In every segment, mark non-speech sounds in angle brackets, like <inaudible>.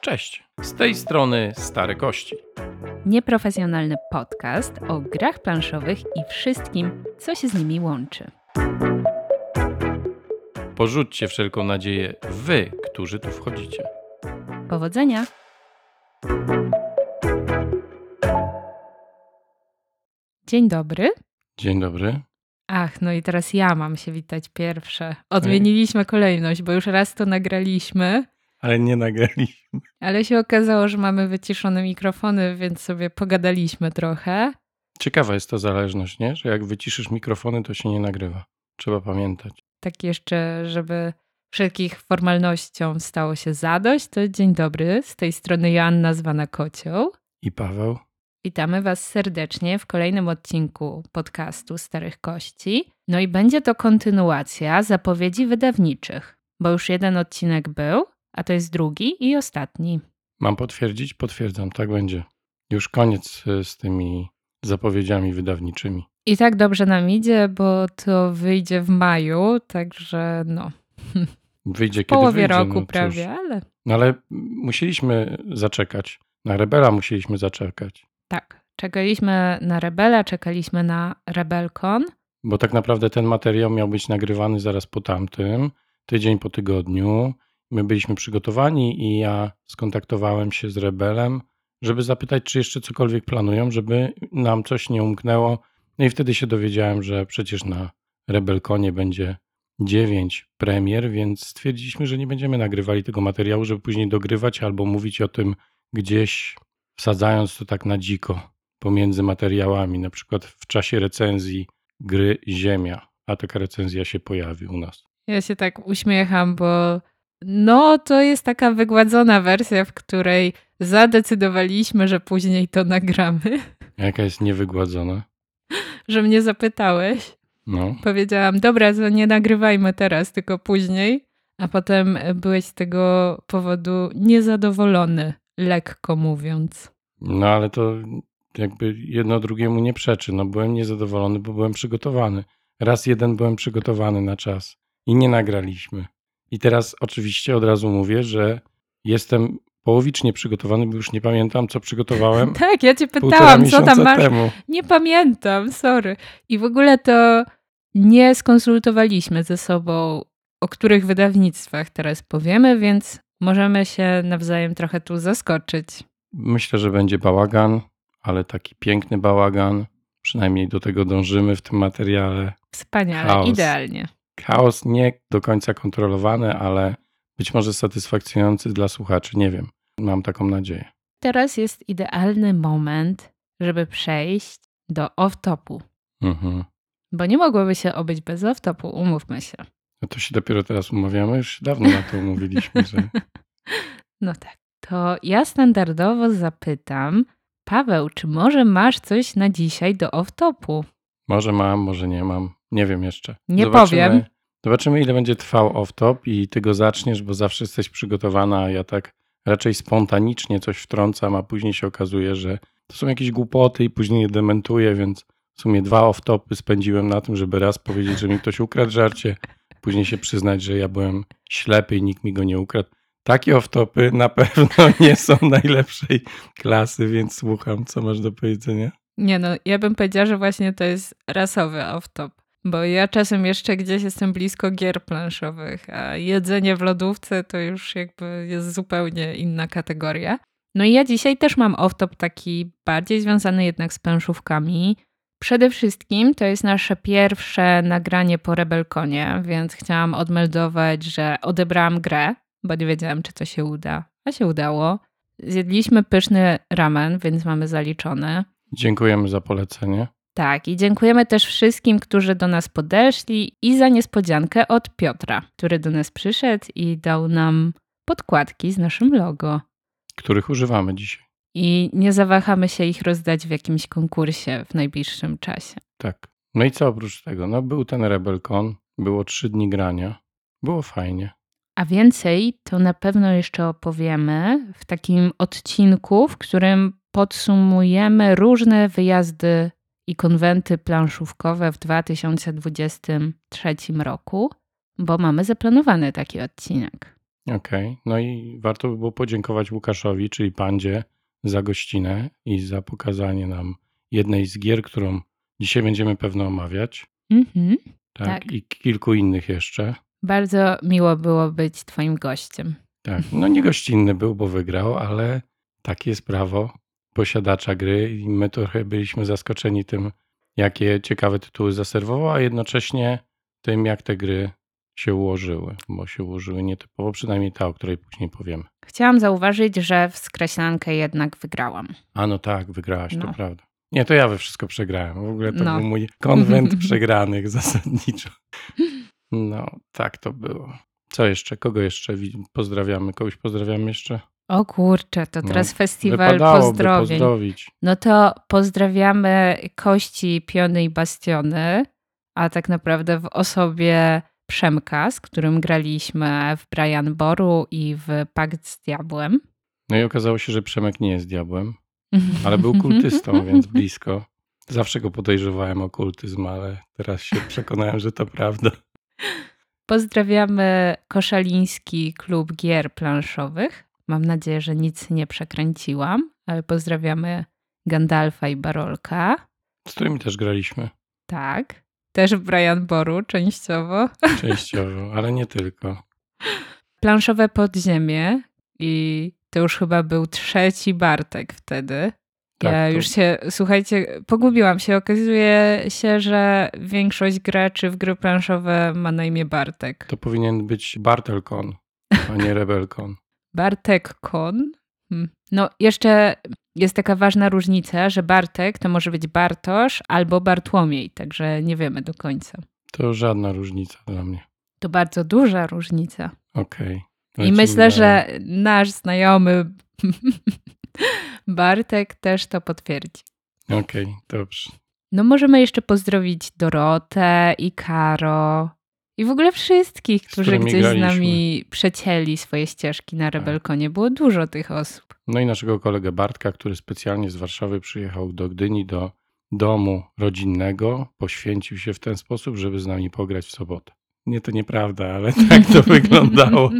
Cześć, z tej strony Stare Kości. Nieprofesjonalny podcast o grach planszowych i wszystkim, co się z nimi łączy. Porzućcie wszelką nadzieję wy, którzy tu wchodzicie. Powodzenia! Dzień dobry. Dzień dobry. Ach, no i teraz ja mam się witać pierwsze. Odmieniliśmy kolejność, bo już raz to nagraliśmy. Ale nie nagraliśmy. Ale się okazało, że mamy wyciszone mikrofony, więc sobie pogadaliśmy trochę. Ciekawa jest ta zależność, nie? Że jak wyciszysz mikrofony, to się nie nagrywa. Trzeba pamiętać. Tak jeszcze, żeby wszelkich formalnościom stało się zadość, to dzień dobry. Z tej strony Joanna zwana Kocioł. I Paweł. Witamy Was serdecznie w kolejnym odcinku podcastu Starych Kości. No i będzie to kontynuacja zapowiedzi wydawniczych, bo już jeden odcinek był, a to jest drugi i ostatni. Mam potwierdzić? Potwierdzam, tak będzie. Już koniec y, z tymi zapowiedziami wydawniczymi. I tak dobrze nam idzie, bo to wyjdzie w maju, także no. Wyjdzie W kiedy połowie wyjdzie, roku no prawie, ale No ale musieliśmy zaczekać. Na Rebela musieliśmy zaczekać. Tak. Czekaliśmy na Rebela, czekaliśmy na Rebelkon. Bo tak naprawdę ten materiał miał być nagrywany zaraz po tamtym, tydzień po tygodniu. My byliśmy przygotowani i ja skontaktowałem się z Rebelem, żeby zapytać, czy jeszcze cokolwiek planują, żeby nam coś nie umknęło. No i wtedy się dowiedziałem, że przecież na Rebelkonie będzie dziewięć premier, więc stwierdziliśmy, że nie będziemy nagrywali tego materiału, żeby później dogrywać albo mówić o tym gdzieś, wsadzając to tak na dziko pomiędzy materiałami, na przykład w czasie recenzji gry Ziemia, a taka recenzja się pojawi u nas. Ja się tak uśmiecham, bo no to jest taka wygładzona wersja, w której zadecydowaliśmy, że później to nagramy. Jaka jest niewygładzona? Że mnie zapytałeś. No, Powiedziałam, dobra, to nie nagrywajmy teraz, tylko później. A potem byłeś z tego powodu niezadowolony, lekko mówiąc. no ale to jakby jedno drugiemu nie przeczy. No byłem niezadowolony, bo byłem przygotowany. Raz jeden byłem przygotowany na czas i nie nagraliśmy. I teraz oczywiście od razu mówię, że jestem połowicznie przygotowany, bo już nie pamiętam, co przygotowałem. <laughs> Tak, ja cię pytałam, co tam masz. temu. Nie pamiętam, sorry. I w ogóle to nie skonsultowaliśmy ze sobą, o których wydawnictwach teraz powiemy, więc możemy się nawzajem trochę tu zaskoczyć. Myślę, że będzie bałagan, ale taki piękny bałagan. Przynajmniej do tego dążymy w tym materiale. Wspaniale, Chaos. idealnie. Chaos nie do końca kontrolowany, ale być może satysfakcjonujący dla słuchaczy. Nie wiem. Mam taką nadzieję. Teraz jest idealny moment, żeby przejść do off-topu. Mhm. Bo nie mogłoby się obyć bez off-topu, umówmy się. No to się dopiero teraz umawiamy. Już dawno na to <laughs> umówiliśmy, że No tak. To ja standardowo zapytam, Paweł, czy może masz coś na dzisiaj do off-topu? może mam, może nie mam. Nie wiem jeszcze. Nie powiem. Zobaczymy, ile będzie trwał off-top i ty go zaczniesz, bo zawsze jesteś przygotowana, a ja tak raczej spontanicznie coś wtrącam, a później się okazuje, że to są jakieś głupoty i później je dementuję, więc w sumie dwa off-topy spędziłem na tym, żeby raz powiedzieć, że mi ktoś ukradł żarcie, później się przyznać, że ja byłem ślepy i nikt mi go nie ukradł. Takie off-topy na pewno <laughs> nie są najlepszej klasy, więc słucham, co masz do powiedzenia. Nie no, ja bym powiedziała, że właśnie to jest rasowy off-top. Bo ja czasem jeszcze gdzieś jestem blisko gier planszowych, a jedzenie w lodówce to już jakby jest zupełnie inna kategoria. No i ja dzisiaj też mam off-top taki bardziej związany jednak z planszówkami. Przede wszystkim to jest nasze pierwsze nagranie po Rebelkonie, więc chciałam odmeldować, że odebrałam grę, bo nie wiedziałam, czy to się uda. A się udało. Zjedliśmy pyszny ramen, więc mamy zaliczone. Dziękujemy za polecenie. Tak, i dziękujemy też wszystkim, którzy do nas podeszli i za niespodziankę od Piotra, który do nas przyszedł i dał nam podkładki z naszym logo. których używamy dzisiaj. I nie zawahamy się ich rozdać w jakimś konkursie w najbliższym czasie. Tak. No i co oprócz tego? No był ten Rebelcon, było trzy dni grania, było fajnie. A więcej to na pewno jeszcze opowiemy w takim odcinku, w którym podsumujemy różne wyjazdy i konwenty planszówkowe w 2023 roku. bo mamy zaplanowany taki odcinek. Okej, no i warto by było podziękować Łukaszowi, czyli Pandzie, za gościnę i za pokazanie nam jednej z gier, którą dzisiaj będziemy pewno omawiać. Mhm. Tak, Tak. i kilku innych jeszcze. Bardzo miło było być Twoim gościem. Tak, no nie gościnny był, bo wygrał, ale takie jest prawo posiadacza gry i my trochę byliśmy zaskoczeni tym, jakie ciekawe tytuły zaserwował, a jednocześnie tym, jak te gry się ułożyły, bo się ułożyły nietypowo, przynajmniej ta, o której później powiemy. Chciałam zauważyć, że w skreślankę jednak wygrałam. A no tak, wygrałaś, to No. prawda. Nie, to ja we wszystko przegrałem. W ogóle to No. był mój konwent <laughs> przegranych zasadniczo. No, tak to było. Co jeszcze? Kogo jeszcze wi- pozdrawiamy? Kogoś pozdrawiamy jeszcze? O kurczę, to No, teraz festiwal Wypadałoby pozdrowień. pozdrowić. No to pozdrawiamy kości Piony i Bastiony, a tak naprawdę w osobie Przemka, z którym graliśmy w Brian Boru i w Pakt z Diabłem. No i okazało się, że Przemek nie jest diabłem, ale był <laughs> kultystą, więc blisko. Zawsze go podejrzewałem o kultyzm, ale teraz się <laughs> przekonałem, że to prawda. Pozdrawiamy Koszaliński Klub Gier Planszowych. Mam nadzieję, że nic nie przekręciłam, ale pozdrawiamy Gandalfa i Barolka. Z którymi też graliśmy Tak. Też w Brian Boru częściowo. częściowo, ale nie tylko. Planszowe podziemie i to już chyba był trzeci Bartek wtedy. Tak, ja już się, słuchajcie, pogubiłam się. Okazuje się, że większość graczy w gry planszowe ma na imię Bartek. To powinien być Bartelkon, a nie Rebelkon. <laughs> Bartek Kon. Hmm. No, jeszcze jest taka ważna różnica, że Bartek to może być Bartosz albo Bartłomiej, także nie wiemy do końca. To żadna różnica dla mnie. To bardzo duża różnica. Okej. I lecimy myślę, że nasz znajomy <laughs> Bartek też to potwierdzi. Okej, dobrze. No możemy jeszcze pozdrowić Dorotę i Karo i w ogóle wszystkich, którzy gdzieś z graliśmy. nami przecięli swoje ścieżki na Rebelkonie. Było dużo tych osób. No i naszego kolegę Bartka, który specjalnie z Warszawy przyjechał do Gdyni, do domu rodzinnego, poświęcił się w ten sposób, żeby z nami pograć w sobotę. Nie, to nieprawda, ale <laughs> tak to wyglądało.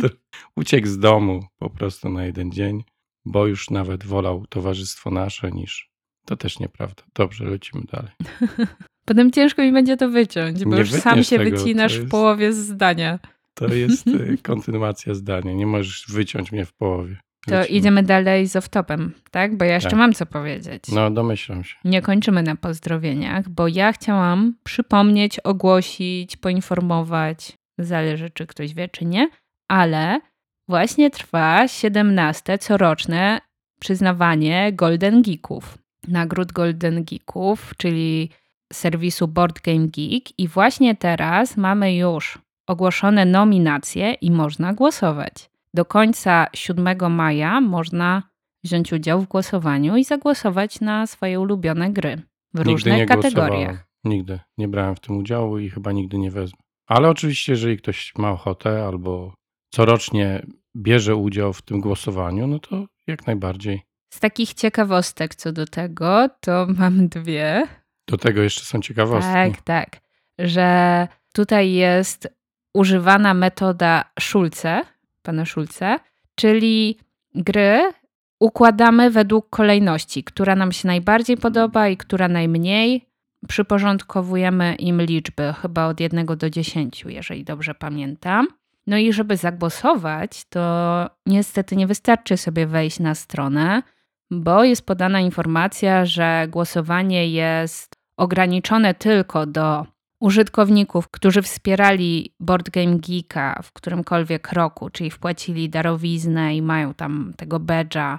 Uciekł z domu po prostu na jeden dzień, bo już nawet wolał towarzystwo nasze niż... To też nieprawda. Dobrze, lecimy dalej. <laughs> Potem ciężko mi będzie to wyciąć, bo Nie już sam się tego, wycinasz to w jest- połowie zdania. To jest y, <laughs> kontynuacja zdania. Nie możesz wyciąć mnie w połowie. To Lecimy. idziemy dalej z off-topem, tak? Bo ja jeszcze Tak. mam co powiedzieć. No, domyślam się. Nie kończymy na pozdrowieniach, bo ja chciałam przypomnieć, ogłosić, poinformować, zależy czy ktoś wie, czy nie, ale właśnie trwa 17 coroczne przyznawanie Golden Geeków. Nagród Golden Geeków, czyli serwisu Board Game Geek i właśnie teraz mamy już ogłoszone nominacje i można głosować. Do końca 7 maja można wziąć udział w głosowaniu i zagłosować na swoje ulubione gry w Nigdy różnych nie kategoriach. głosowałem. Nigdy. Nie brałem w tym udziału i chyba nigdy nie wezmę. Ale oczywiście, jeżeli ktoś ma ochotę albo corocznie bierze udział w tym głosowaniu, no to jak najbardziej. Z takich ciekawostek co do tego, to <laughs> mam dwie. Do tego jeszcze są ciekawostki. Tak, tak. Że tutaj jest używana metoda Szulce, pana Szulce, czyli gry układamy według kolejności, która nam się najbardziej podoba i która najmniej. Przyporządkowujemy im liczby, chyba od 1 do 10, jeżeli dobrze pamiętam. No i żeby zagłosować, to niestety nie wystarczy sobie wejść na stronę, bo jest podana informacja, że głosowanie jest ograniczone tylko do użytkowników, którzy wspierali Board Game Geeka w którymkolwiek roku, czyli wpłacili darowiznę i mają tam tego badge'a,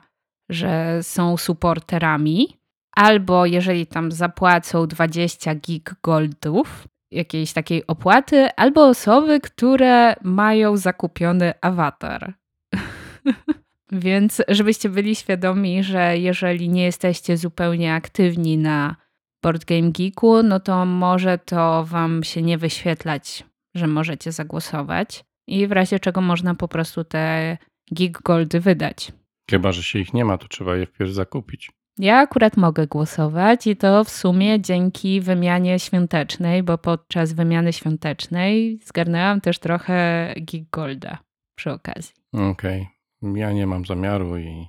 że są supporterami, albo jeżeli tam zapłacą 20 gig goldów, jakiejś takiej opłaty, albo osoby, które mają zakupiony awatar. <laughs> Więc żebyście byli świadomi, że jeżeli nie jesteście zupełnie aktywni na Board Game Geeku, no to może to wam się nie wyświetlać, że możecie zagłosować i w razie czego można po prostu te Geek Goldy wydać. Chyba, że się ich nie ma, to trzeba je wpierw zakupić. Ja akurat mogę głosować i to w sumie dzięki wymianie świątecznej, bo podczas wymiany świątecznej zgarnęłam też trochę Geek Golda przy okazji. Okej. Ja nie mam zamiaru i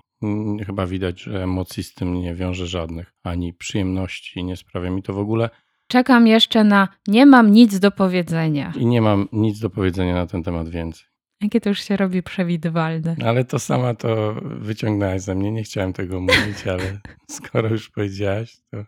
chyba widać, że emocji z tym nie wiąże żadnych, ani przyjemności nie sprawia mi to w ogóle Czekam jeszcze na nie mam nic do powiedzenia. i nie mam nic do powiedzenia na ten temat więcej. Jakie to już się robi przewidywalne. Ale to sama to wyciągnęłaś ze mnie. Nie chciałem tego mówić, ale <laughs> skoro już powiedziałaś, to.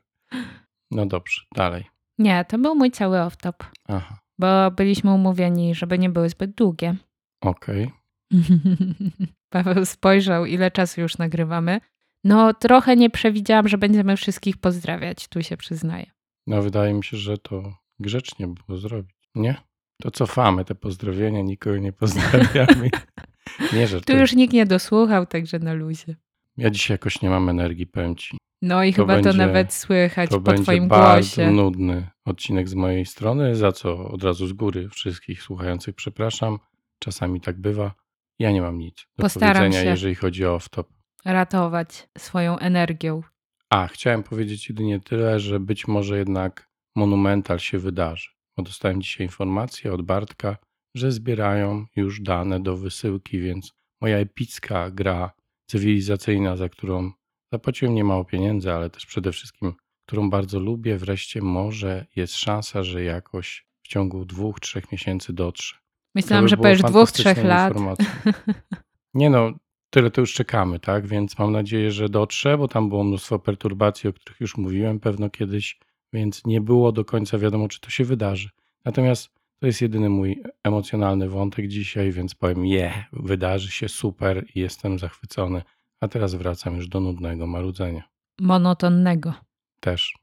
No dobrze, dalej. Nie, to był mój cały off-top, Aha, bo byliśmy umówieni, żeby nie były zbyt długie. okej. <laughs> Paweł spojrzał, ile czasu już nagrywamy. No, trochę nie przewidziałam, że będziemy wszystkich pozdrawiać, tu się przyznaję. No, wydaje mi się, że to grzecznie było zrobić. Nie? To cofamy te pozdrowienia, nikogo nie pozdrawiamy. <laughs> nie, że Tu już nikt nie dosłuchał, także na luzie. Ja dzisiaj jakoś nie mam energii, powiem ci. No i To chyba to będzie- nawet słychać To po będzie twoim bardzo głosie. nudny odcinek z mojej strony, za co od razu z góry wszystkich słuchających przepraszam. Czasami tak bywa. Ja nie mam nic do Postaram powiedzenia, się. jeżeli chodzi o off-top. Ratować swoją energią. A, chciałem powiedzieć jedynie tyle, że być może jednak Monumental się wydarzy. Bo dostałem dzisiaj informację od Bartka, że zbierają już dane do wysyłki, więc moja epicka gra cywilizacyjna, za którą zapłaciłem niemało pieniędzy, ale też przede wszystkim, którą bardzo lubię, wreszcie może jest szansa, że jakoś w ciągu dwóch, trzech miesięcy dotrze. Myślałam, by że powiesz dwóch, trzech lat. Nie no, tyle to już czekamy, tak? Więc mam nadzieję, że dotrze, bo tam było mnóstwo perturbacji, o których już mówiłem pewno kiedyś, więc nie było do końca wiadomo, czy to się wydarzy. Natomiast to jest jedyny mój emocjonalny wątek dzisiaj, więc powiem je, wydarzy się super i jestem zachwycony. A teraz wracam już do nudnego marudzenia. Monotonnego. Też.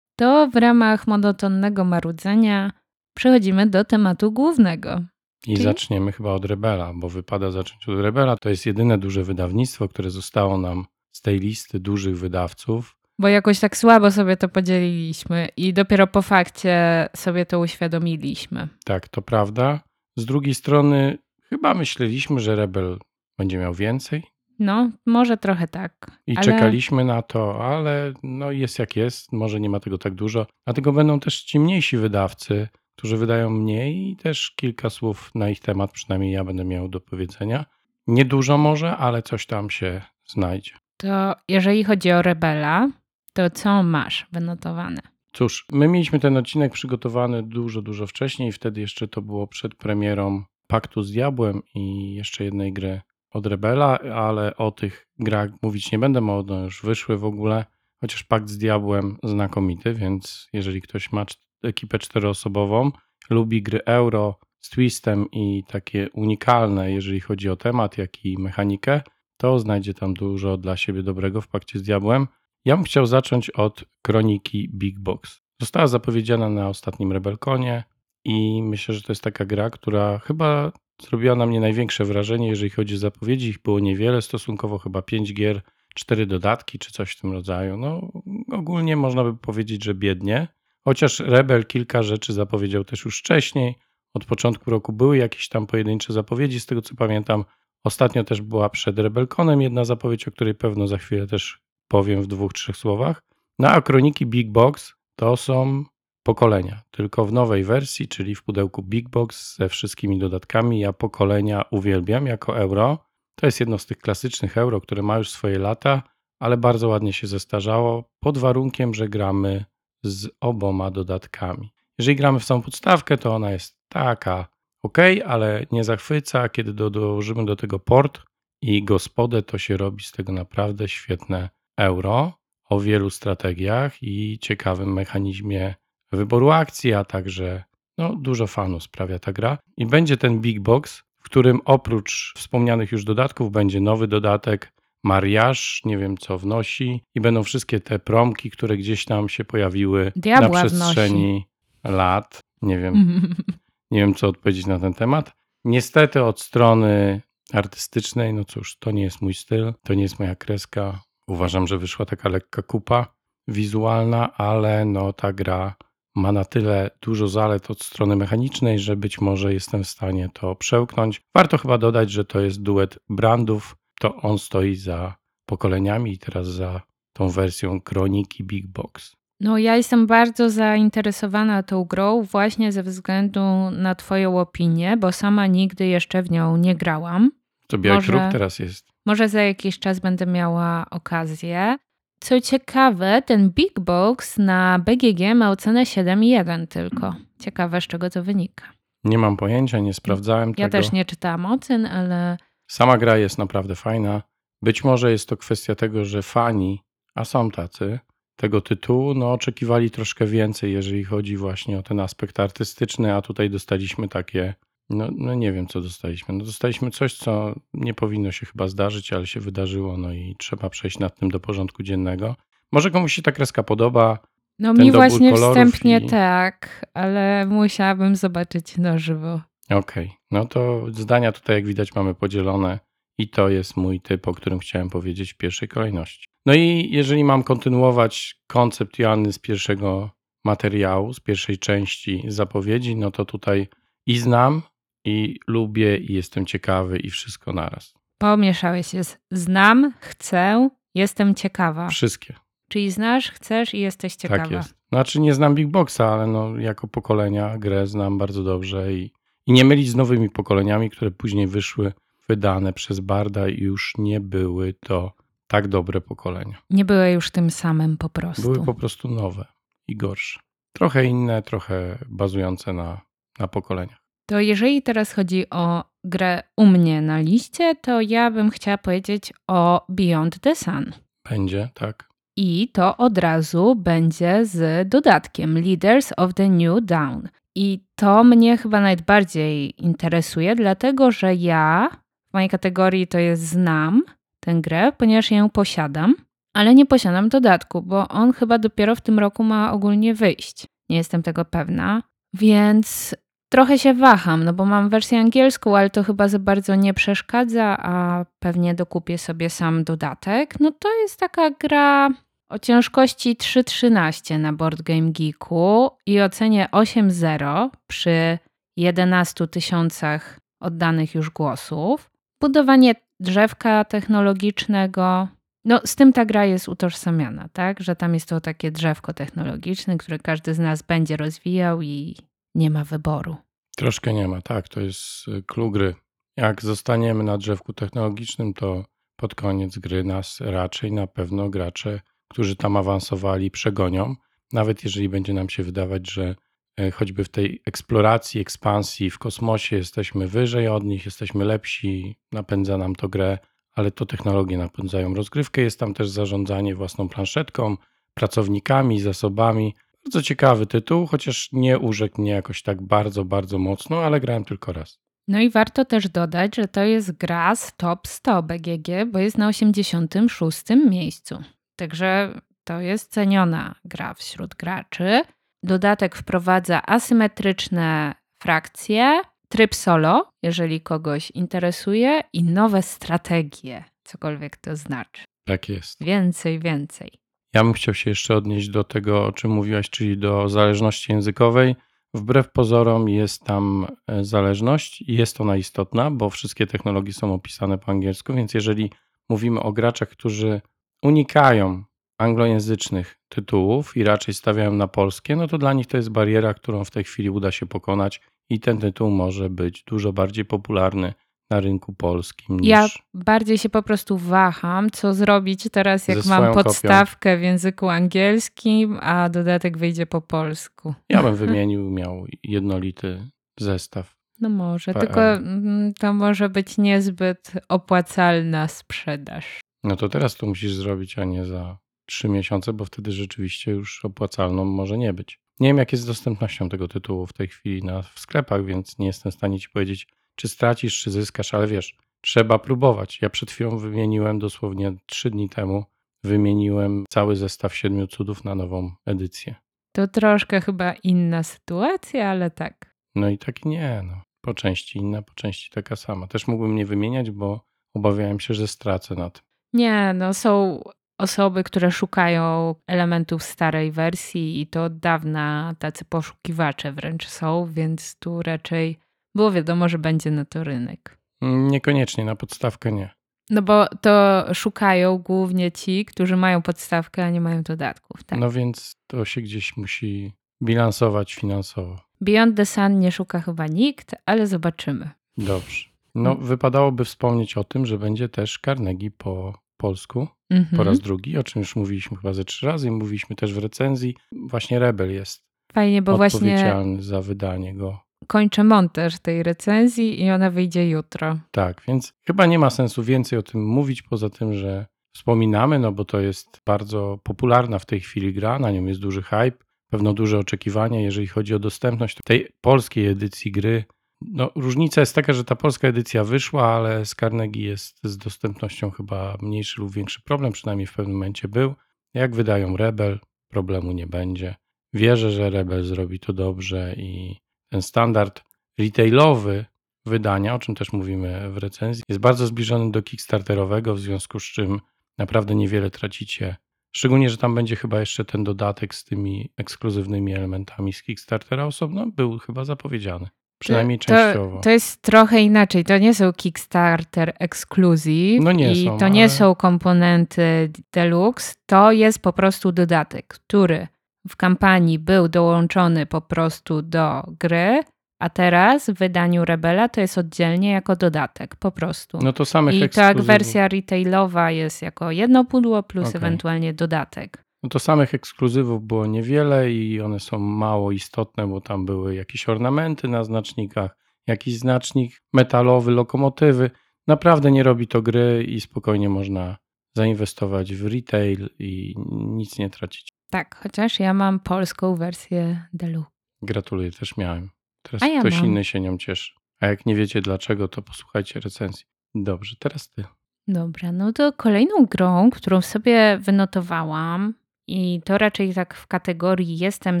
To w ramach monotonnego marudzenia przechodzimy do tematu głównego. I Czyli? zaczniemy chyba od Rebela, bo wypada zacząć od Rebela. To jest jedyne duże wydawnictwo, które zostało nam z tej listy dużych wydawców. Bo jakoś tak słabo sobie to podzieliliśmy i dopiero po fakcie sobie to uświadomiliśmy. Tak, to prawda. Z drugiej strony, chyba myśleliśmy, że Rebel będzie miał więcej No, może trochę tak. i ale czekaliśmy na to, ale no jest jak jest, może nie ma tego tak dużo. Dlatego będą też ci mniejsi wydawcy, którzy wydają mniej i też kilka słów na ich temat, przynajmniej ja będę miał do powiedzenia. Niedużo może, ale coś tam się znajdzie. To jeżeli chodzi o Rebela, to co masz wynotowane? Cóż, my mieliśmy ten odcinek przygotowany dużo, dużo wcześniej. Wtedy jeszcze to było przed premierą Paktu z Diabłem i jeszcze jednej gry od Rebela, ale o tych grach mówić nie będę, bo one już wyszły w ogóle. Chociaż Pakt z Diabłem znakomity, więc jeżeli ktoś ma ekipę czteroosobową, lubi gry euro z twistem i takie unikalne, jeżeli chodzi o temat, jak i mechanikę, to znajdzie tam dużo dla siebie dobrego w Pakcie z Diabłem. Ja bym chciał zacząć od kroniki Big Box. Została zapowiedziana na ostatnim Rebelkonie i myślę, że to jest taka gra, która chyba zrobiła na mnie największe wrażenie, jeżeli chodzi o zapowiedzi. Ich było niewiele, stosunkowo chyba 5 gier, 4 dodatki czy coś w tym rodzaju. No ogólnie można by powiedzieć, że biednie. Chociaż Rebel kilka rzeczy zapowiedział też już wcześniej. Od początku roku były jakieś tam pojedyncze zapowiedzi, z tego co pamiętam. Ostatnio też była przed Rebelkonem jedna zapowiedź, o której pewno za chwilę też powiem w dwóch, trzech słowach. No a kroniki Big Box to są pokolenia, tylko w nowej wersji, czyli w pudełku Big Box ze wszystkimi dodatkami. Ja pokolenia uwielbiam jako euro. To jest jedno z tych klasycznych euro, które ma już swoje lata, ale bardzo ładnie się zestarzało, pod warunkiem, że gramy z oboma dodatkami. Jeżeli gramy w samą podstawkę, to ona jest taka ok, ale nie zachwyca. Kiedy do, dołożymy do tego port i gospodę, to się robi z tego naprawdę świetne euro o wielu strategiach i ciekawym mechanizmie wyboru akcji, a także no, dużo fanów sprawia ta gra. I będzie ten Big Box, w którym oprócz wspomnianych już dodatków będzie nowy dodatek mariaż, nie wiem co wnosi i będą wszystkie te promki, które gdzieś tam się pojawiły Diabła na przestrzeni lat. Nie wiem, <laughs> nie wiem co odpowiedzieć na ten temat. Niestety od strony artystycznej, no cóż, to nie jest mój styl, to nie jest moja kreska. Uważam, że wyszła taka lekka kupa wizualna, ale no ta gra ma na tyle dużo zalet od strony mechanicznej, że być może jestem w stanie to przełknąć. Warto chyba dodać, że to jest duet brandów. To on stoi za pokoleniami i teraz za tą wersją Kroniki Big Box. No, ja jestem bardzo zainteresowana tą grą właśnie ze względu na Twoją opinię, bo sama nigdy jeszcze w nią nie grałam. To Biały Może- teraz jest. Może za jakiś czas będę miała okazję. Co ciekawe, ten Big Box na BGG ma ocenę 7,1 tylko. Ciekawe, z czego to wynika. Nie mam pojęcia, nie sprawdzałem Ja tego. też nie czytałam ocen, ale Sama gra jest naprawdę fajna. Być może jest to kwestia tego, że fani, a są tacy, tego tytułu, no oczekiwali troszkę więcej, jeżeli chodzi właśnie o ten aspekt artystyczny, a tutaj dostaliśmy takie, no, no nie wiem co dostaliśmy. No dostaliśmy coś, co nie powinno się chyba zdarzyć, ale się wydarzyło, no i trzeba przejść nad tym do porządku dziennego. Może komuś się ta kreska podoba, no Ten mi właśnie wstępnie i- tak, ale musiałabym zobaczyć na żywo. Okej, no to zdania tutaj, jak widać, mamy podzielone i to jest mój typ, o którym chciałem powiedzieć w pierwszej kolejności. No i jeżeli mam kontynuować koncept Joanny z pierwszego materiału, z pierwszej części zapowiedzi, no to tutaj i znam, i lubię, i jestem ciekawy, i wszystko naraz. Pomieszałeś się z znam, chcę, jestem ciekawa. Wszystkie, Czyli znasz, chcesz i jesteś ciekawa. tak jest. Znaczy nie znam Big Boxa, ale no jako pokolenia grę znam bardzo dobrze i, i nie mylić z nowymi pokoleniami, które później wyszły wydane przez Barda i już nie były to tak dobre pokolenia. Nie były już tym samym po prostu. Były po prostu nowe i gorsze. Trochę inne, trochę bazujące na, na pokoleniach. To jeżeli teraz chodzi o grę u mnie na liście, to ja bym chciała powiedzieć o Beyond the Sun. Będzie, tak? I to od razu będzie z dodatkiem Leaders of the New Dawn. I to mnie chyba najbardziej interesuje, dlatego że ja w mojej kategorii to jest znam tę grę, ponieważ ją posiadam, ale nie posiadam dodatku, bo on chyba dopiero w tym roku ma ogólnie wyjść. Nie jestem tego pewna, więc trochę się waham, no bo mam wersję angielską, ale to chyba za bardzo nie przeszkadza, a pewnie dokupię sobie sam dodatek. No to jest taka gra o ciężkości 3.13 na Board Game Geeku i ocenie 8.0 przy 11 tysiącach oddanych już głosów. Budowanie drzewka technologicznego. No, z tym ta gra jest utożsamiana, tak? Że tam jest to takie drzewko technologiczne, które każdy z nas będzie rozwijał i nie ma wyboru. Troszkę nie ma, tak. To jest y, clue gry. Jak zostaniemy na drzewku technologicznym, to pod koniec gry nas raczej na pewno gracze, którzy tam awansowali, przegonią. Nawet jeżeli będzie nam się wydawać, że e, choćby w tej eksploracji, ekspansji w kosmosie jesteśmy wyżej od nich, jesteśmy lepsi, napędza nam to grę, ale to technologie napędzają rozgrywkę. Jest tam też zarządzanie własną planszetką, pracownikami, zasobami. Bardzo ciekawy tytuł, chociaż nie urzekł mnie jakoś tak bardzo, bardzo mocno, ale grałem tylko raz. No i warto też dodać, że to jest gra z top 100 BGG, bo jest na 86 miejscu. Także to jest ceniona gra wśród graczy. Dodatek wprowadza asymetryczne frakcje, tryb solo, jeżeli kogoś interesuje, i nowe strategie, cokolwiek to znaczy. Tak jest. Więcej, więcej. Ja bym chciał się jeszcze odnieść do tego, o czym mówiłaś, czyli do zależności językowej. Wbrew pozorom jest tam e, zależność i jest ona istotna, bo wszystkie technologie są opisane po angielsku, więc jeżeli mówimy o graczach, którzy unikają anglojęzycznych tytułów i raczej stawiają na polskie, no to dla nich to jest bariera, którą w tej chwili uda się pokonać i ten tytuł może być dużo bardziej popularny na rynku polskim niż... Ja bardziej się po prostu waham, co zrobić teraz, jak mam swoją kopią. podstawkę w języku angielskim, a dodatek wyjdzie po polsku. Ja bym <laughs> wymienił, miał jednolity zestaw. No może, PL. tylko mm, to może być niezbyt opłacalna sprzedaż. No to teraz to musisz zrobić, a nie za trzy miesiące, bo wtedy rzeczywiście już opłacalną może nie być. Nie wiem, jak jest z dostępnością tego tytułu w tej chwili na, w sklepach, więc nie jestem w stanie ci powiedzieć, czy stracisz, czy zyskasz, ale wiesz, trzeba próbować. Ja przed chwilą wymieniłem, dosłownie trzy dni temu, wymieniłem cały zestaw siedmiu cudów na nową edycję. To troszkę chyba inna sytuacja, ale tak. No i tak nie, no. Po części inna, po części taka sama. Też mógłbym nie wymieniać, bo obawiałem się, że stracę na tym. Nie, no są osoby, które szukają elementów starej wersji i to od dawna tacy poszukiwacze wręcz są, więc tu raczej było wiadomo, że będzie na to rynek. Niekoniecznie, na podstawkę nie. No bo to szukają głównie ci, którzy mają podstawkę, a nie mają dodatków. Tak? No więc to się gdzieś musi bilansować finansowo. Beyond the Sun nie szuka chyba nikt, ale zobaczymy. Dobrze. No, Mm. wypadałoby wspomnieć o tym, że będzie też Carnegie po polsku Mhm. po raz drugi, o czym już mówiliśmy chyba ze trzy razy i mówiliśmy też w recenzji. Właśnie Rebel jest Fajnie, bo właśnie odpowiedzialny za wydanie go. Kończę montaż tej recenzji i ona wyjdzie jutro. Tak, więc chyba nie ma sensu więcej o tym mówić, poza tym, że wspominamy, no bo to jest bardzo popularna w tej chwili gra, na nią jest duży hype, pewno duże oczekiwania, jeżeli chodzi o dostępność tej polskiej edycji gry. No, różnica jest taka, że ta polska edycja wyszła, ale z Carnegie jest z dostępnością chyba mniejszy lub większy problem, przynajmniej w pewnym momencie był. Jak wydają Rebel, problemu nie będzie. Wierzę, że Rebel zrobi to dobrze i ten standard retailowy wydania, o czym też mówimy w recenzji, jest bardzo zbliżony do Kickstarterowego, w związku z czym naprawdę niewiele tracicie. Szczególnie, że tam będzie chyba jeszcze ten dodatek z tymi ekskluzywnymi elementami z Kickstartera osobno, był chyba zapowiedziany. Przynajmniej to, częściowo. To jest trochę inaczej. To nie są Kickstarter Exclusive No nie i są, to nie ale- są komponenty deluxe. To jest po prostu dodatek, który w kampanii był dołączony po prostu do gry, a teraz w wydaniu Rebela to jest oddzielnie jako dodatek po prostu. No to samych I tak ekskluzywów, wersja retailowa jest jako jedno pudło plus Okej. ewentualnie dodatek. no to samych ekskluzywów było niewiele i one są mało istotne, bo tam były jakieś ornamenty na znacznikach, jakiś znacznik metalowy, lokomotywy. Naprawdę nie robi to gry i spokojnie można zainwestować w retail i nic nie tracić. Tak, chociaż ja mam polską wersję deluxe. Gratuluję, też miałem. Teraz A ja ktoś mam. inny się nią cieszy. A jak nie wiecie dlaczego, to posłuchajcie recenzji. Dobrze, teraz ty. Dobra, no to kolejną grą, którą sobie wynotowałam i to raczej tak w kategorii jestem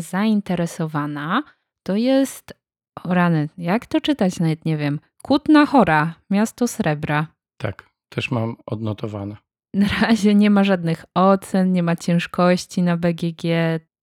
zainteresowana, to jest, o rany, jak to czytać nawet nie wiem, Kutna Chora, Miasto Srebra. Tak, też mam odnotowane. <laughs> Na razie nie ma żadnych ocen, nie ma ciężkości na BGG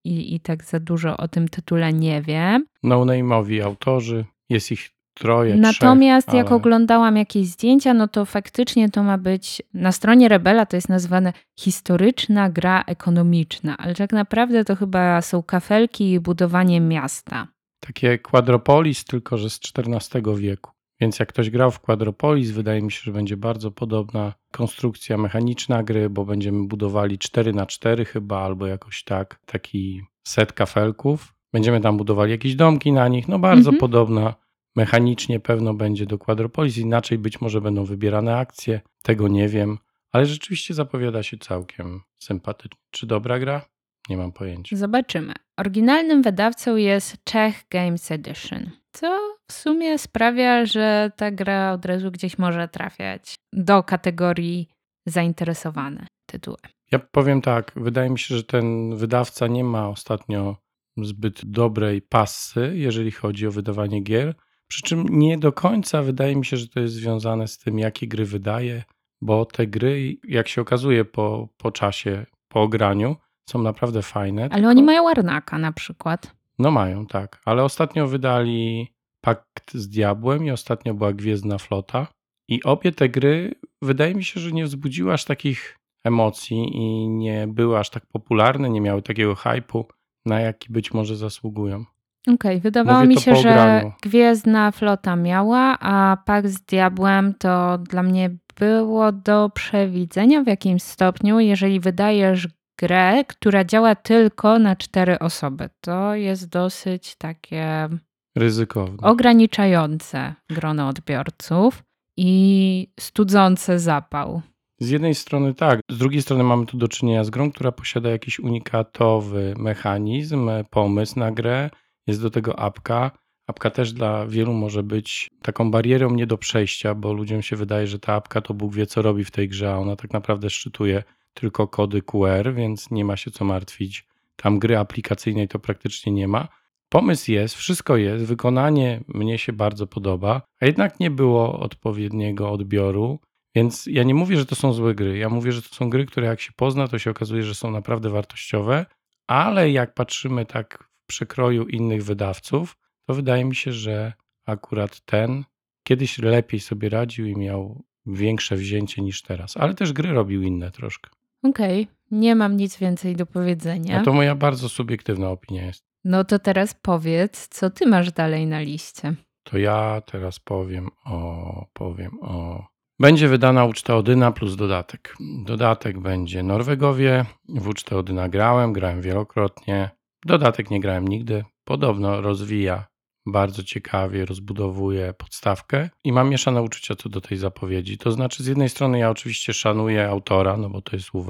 i, i tak za dużo o tym tytule nie wiem. No-name'owi autorzy, jest ich troje, Natomiast trzech, jak ale... oglądałam jakieś zdjęcia, no to faktycznie to ma być na stronie Rebela to jest nazwane historyczna gra ekonomiczna, ale tak naprawdę to chyba są kafelki i budowanie miasta. Takie Quadropolis, tylko że z XIV wieku. Więc jak ktoś grał w Quadropolis, wydaje mi się, że będzie bardzo podobna konstrukcja mechaniczna gry, bo będziemy budowali 4 na 4 chyba, albo jakoś tak, taki set kafelków. Będziemy tam budowali jakieś domki na nich, no bardzo Mhm. podobna. Mechanicznie pewno będzie do Quadropolis, inaczej być może będą wybierane akcje, tego nie wiem, ale rzeczywiście zapowiada się całkiem sympatycznie. Czy dobra gra? Nie mam pojęcia. Zobaczymy. Oryginalnym wydawcą jest Czech Games Edition, co w sumie sprawia, że ta gra od razu gdzieś może trafiać do kategorii zainteresowane tytułem. Ja powiem tak, wydaje mi się, że ten wydawca nie ma ostatnio zbyt dobrej passy, jeżeli chodzi o wydawanie gier. Przy czym nie do końca wydaje mi się, że to jest związane z tym, jakie gry wydaje, bo te gry, jak się okazuje po, po czasie, po ograniu, są naprawdę fajne. Ale tylko- oni mają Arnaka na przykład. No mają, tak. Ale ostatnio wydali Pakt z Diabłem i ostatnio była Gwiezdna Flota. I obie te gry wydaje mi się, że nie wzbudziły aż takich emocji i nie były aż tak popularne, nie miały takiego hypu, na jaki być może zasługują. Okej, wydawało Mówię mi się, że. Gwiezdna Flota miała, a Pakt z Diabłem to dla mnie było do przewidzenia w jakimś stopniu, jeżeli wydajesz grę, która działa tylko na cztery osoby. To jest dosyć takie Ryzykowne. ograniczające grono odbiorców i studzące zapał. Z jednej strony tak, z drugiej strony mamy tu do czynienia z grą, która posiada jakiś unikatowy mechanizm, pomysł na grę, jest do tego apka. Apka też dla wielu może być taką barierą nie do przejścia, bo ludziom się wydaje, że ta apka to Bóg wie co robi w tej grze, a ona tak naprawdę szczytuje tylko kody QR, więc nie ma się co martwić. Tam gry aplikacyjnej to praktycznie nie ma. Pomysł jest, wszystko jest, wykonanie mnie się bardzo podoba, a jednak nie było odpowiedniego odbioru, Więc ja nie mówię, że to są złe gry. Ja mówię, że to są gry, które jak się pozna, to się okazuje, że są naprawdę wartościowe, ale jak patrzymy tak w przekroju innych wydawców, to wydaje mi się, że akurat ten kiedyś lepiej sobie radził i miał większe wzięcie niż teraz. Ale też gry robił inne troszkę. Okej, nie mam nic więcej do powiedzenia. A to moja bardzo subiektywna opinia jest. No to teraz powiedz, co ty masz dalej na liście. To ja teraz powiem o, powiem o. Będzie wydana uczta Odyna plus dodatek. Dodatek będzie Norwegowie. W ucztę Odyna grałem, grałem wielokrotnie. Dodatek nie grałem nigdy. Podobno rozwija bardzo ciekawie, rozbudowuje podstawkę i mam mieszane uczucia co do tej zapowiedzi. To znaczy, z jednej strony ja oczywiście szanuję autora, no bo to jest UW.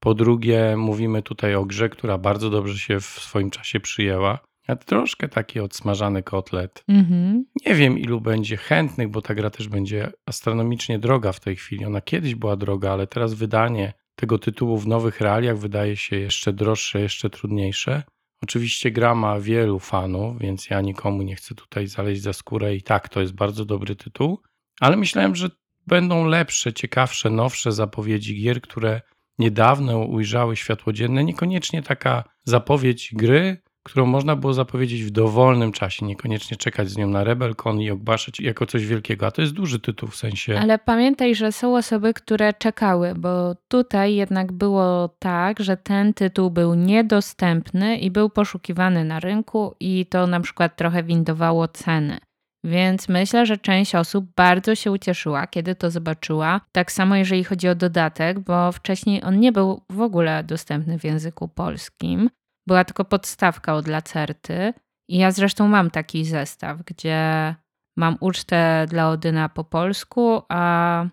Po drugie, mówimy tutaj o grze, która bardzo dobrze się w swoim czasie przyjęła. A troszkę taki odsmażany kotlet. Mhm. Nie wiem, ilu będzie chętnych, bo ta gra też będzie astronomicznie droga w tej chwili. Ona kiedyś była droga, ale teraz wydanie tego tytułu w nowych realiach wydaje się jeszcze droższe, jeszcze trudniejsze. Oczywiście gra ma wielu fanów, więc ja nikomu nie chcę tutaj zaleźć za skórę i tak, to jest bardzo dobry tytuł, ale myślałem, że będą lepsze, ciekawsze, nowsze zapowiedzi gier, które niedawno ujrzały światło dzienne. Niekoniecznie taka zapowiedź gry, którą można było zapowiedzieć w dowolnym czasie, niekoniecznie czekać z nią na RebelCon i ogłaszać jako coś wielkiego, a to jest duży tytuł w sensie... Ale pamiętaj, że są osoby, które czekały, bo tutaj jednak było tak, że ten tytuł był niedostępny i był poszukiwany na rynku i to na przykład trochę windowało ceny. Więc myślę, że część osób bardzo się ucieszyła, kiedy to zobaczyła. Tak samo jeżeli chodzi o dodatek, bo wcześniej on nie był w ogóle dostępny w języku polskim. Była tylko podstawka od Lacerty. I ja zresztą mam taki zestaw, gdzie mam ucztę dla Odyna po polsku, a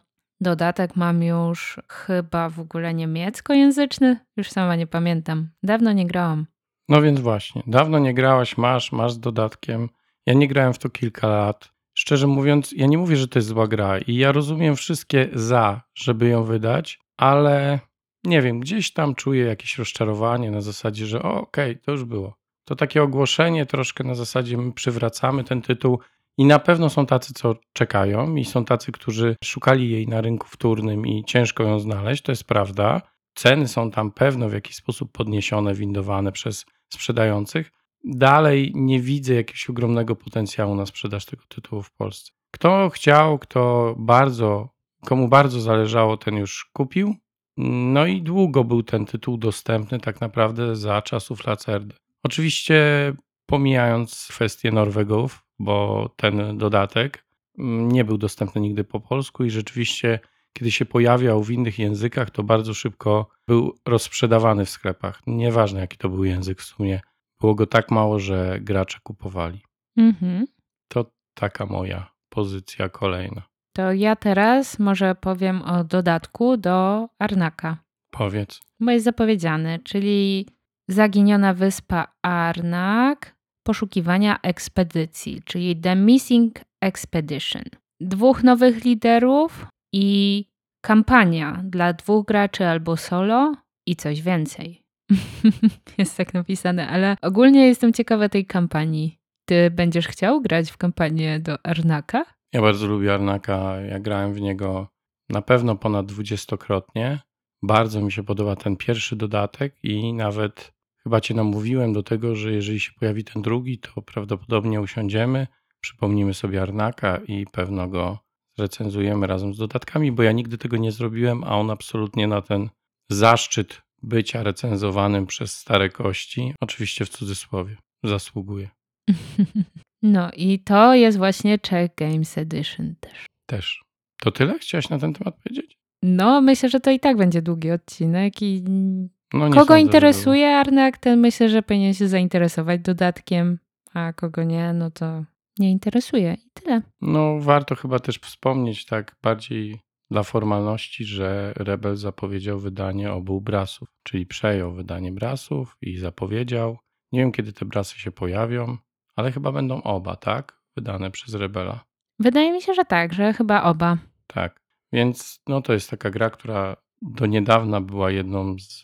dodatek mam już chyba w ogóle niemieckojęzyczny. Już sama nie pamiętam. Dawno nie grałam. No więc właśnie, dawno nie grałaś, masz, masz z dodatkiem. Ja nie grałem w to kilka lat. Szczerze mówiąc, ja nie mówię, że to jest zła gra i ja rozumiem wszystkie za, żeby ją wydać, ale nie wiem, gdzieś tam czuję jakieś rozczarowanie na zasadzie, że okej, okay, to już było. To takie ogłoszenie troszkę na zasadzie my przywracamy ten tytuł i na pewno są tacy, co czekają i są tacy, którzy szukali jej na rynku wtórnym i ciężko ją znaleźć, to jest prawda. Ceny są tam pewno w jakiś sposób podniesione, windowane przez sprzedających. Dalej nie widzę jakiegoś ogromnego potencjału na sprzedaż tego tytułu w Polsce. Kto chciał, kto bardzo, komu bardzo zależało, ten już kupił. No i długo był ten tytuł dostępny tak naprawdę za czasów Lacerdy. Oczywiście pomijając kwestię Norwegów, bo ten dodatek nie był dostępny nigdy po polsku i rzeczywiście kiedy się pojawiał w innych językach, to bardzo szybko był rozsprzedawany w sklepach. Nieważne jaki to był język w sumie. Było go tak mało, że gracze kupowali. Mhm. To taka moja pozycja kolejna. To ja teraz może powiem o dodatku do Arnaka. Powiedz. Bo jest zapowiedziany, czyli Zaginiona wyspa Arnak, poszukiwania ekspedycji, czyli The Missing Expedition. Dwóch nowych liderów i kampania dla dwóch graczy albo solo i coś więcej. <laughs> jest tak napisane, ale ogólnie jestem ciekawa tej kampanii. Ty będziesz chciał grać w kampanię do Arnaka? Ja bardzo lubię Arnaka. Ja grałem w niego na pewno ponad dwudziestokrotnie. Bardzo mi się podoba ten pierwszy dodatek i nawet chyba cię namówiłem do tego, że jeżeli się pojawi ten drugi, to prawdopodobnie usiądziemy, przypomnimy sobie Arnaka i pewno go recenzujemy razem z dodatkami, bo ja nigdy tego nie zrobiłem, a on absolutnie na ten zaszczyt bycia recenzowanym przez stare kości, oczywiście w cudzysłowie, zasługuje. <laughs> No i to jest właśnie Czech Games Edition też. Też. To tyle chciałaś na ten temat powiedzieć? No, myślę, że to i tak będzie długi odcinek i No, kogo sądzę, interesuje Arnak, ten myślę, że powinien się zainteresować dodatkiem, a kogo nie, no to nie interesuje i tyle. Żeby... No, warto chyba też wspomnieć tak bardziej dla formalności, że Rebel zapowiedział wydanie obu brasów, czyli przejął wydanie brasów i zapowiedział. Nie wiem, kiedy te brasy się pojawią, ale chyba będą oba, tak? Wydane przez Rebela. Wydaje mi się, że tak, że chyba oba. Tak. Więc no, to jest taka gra, która do niedawna była jedną z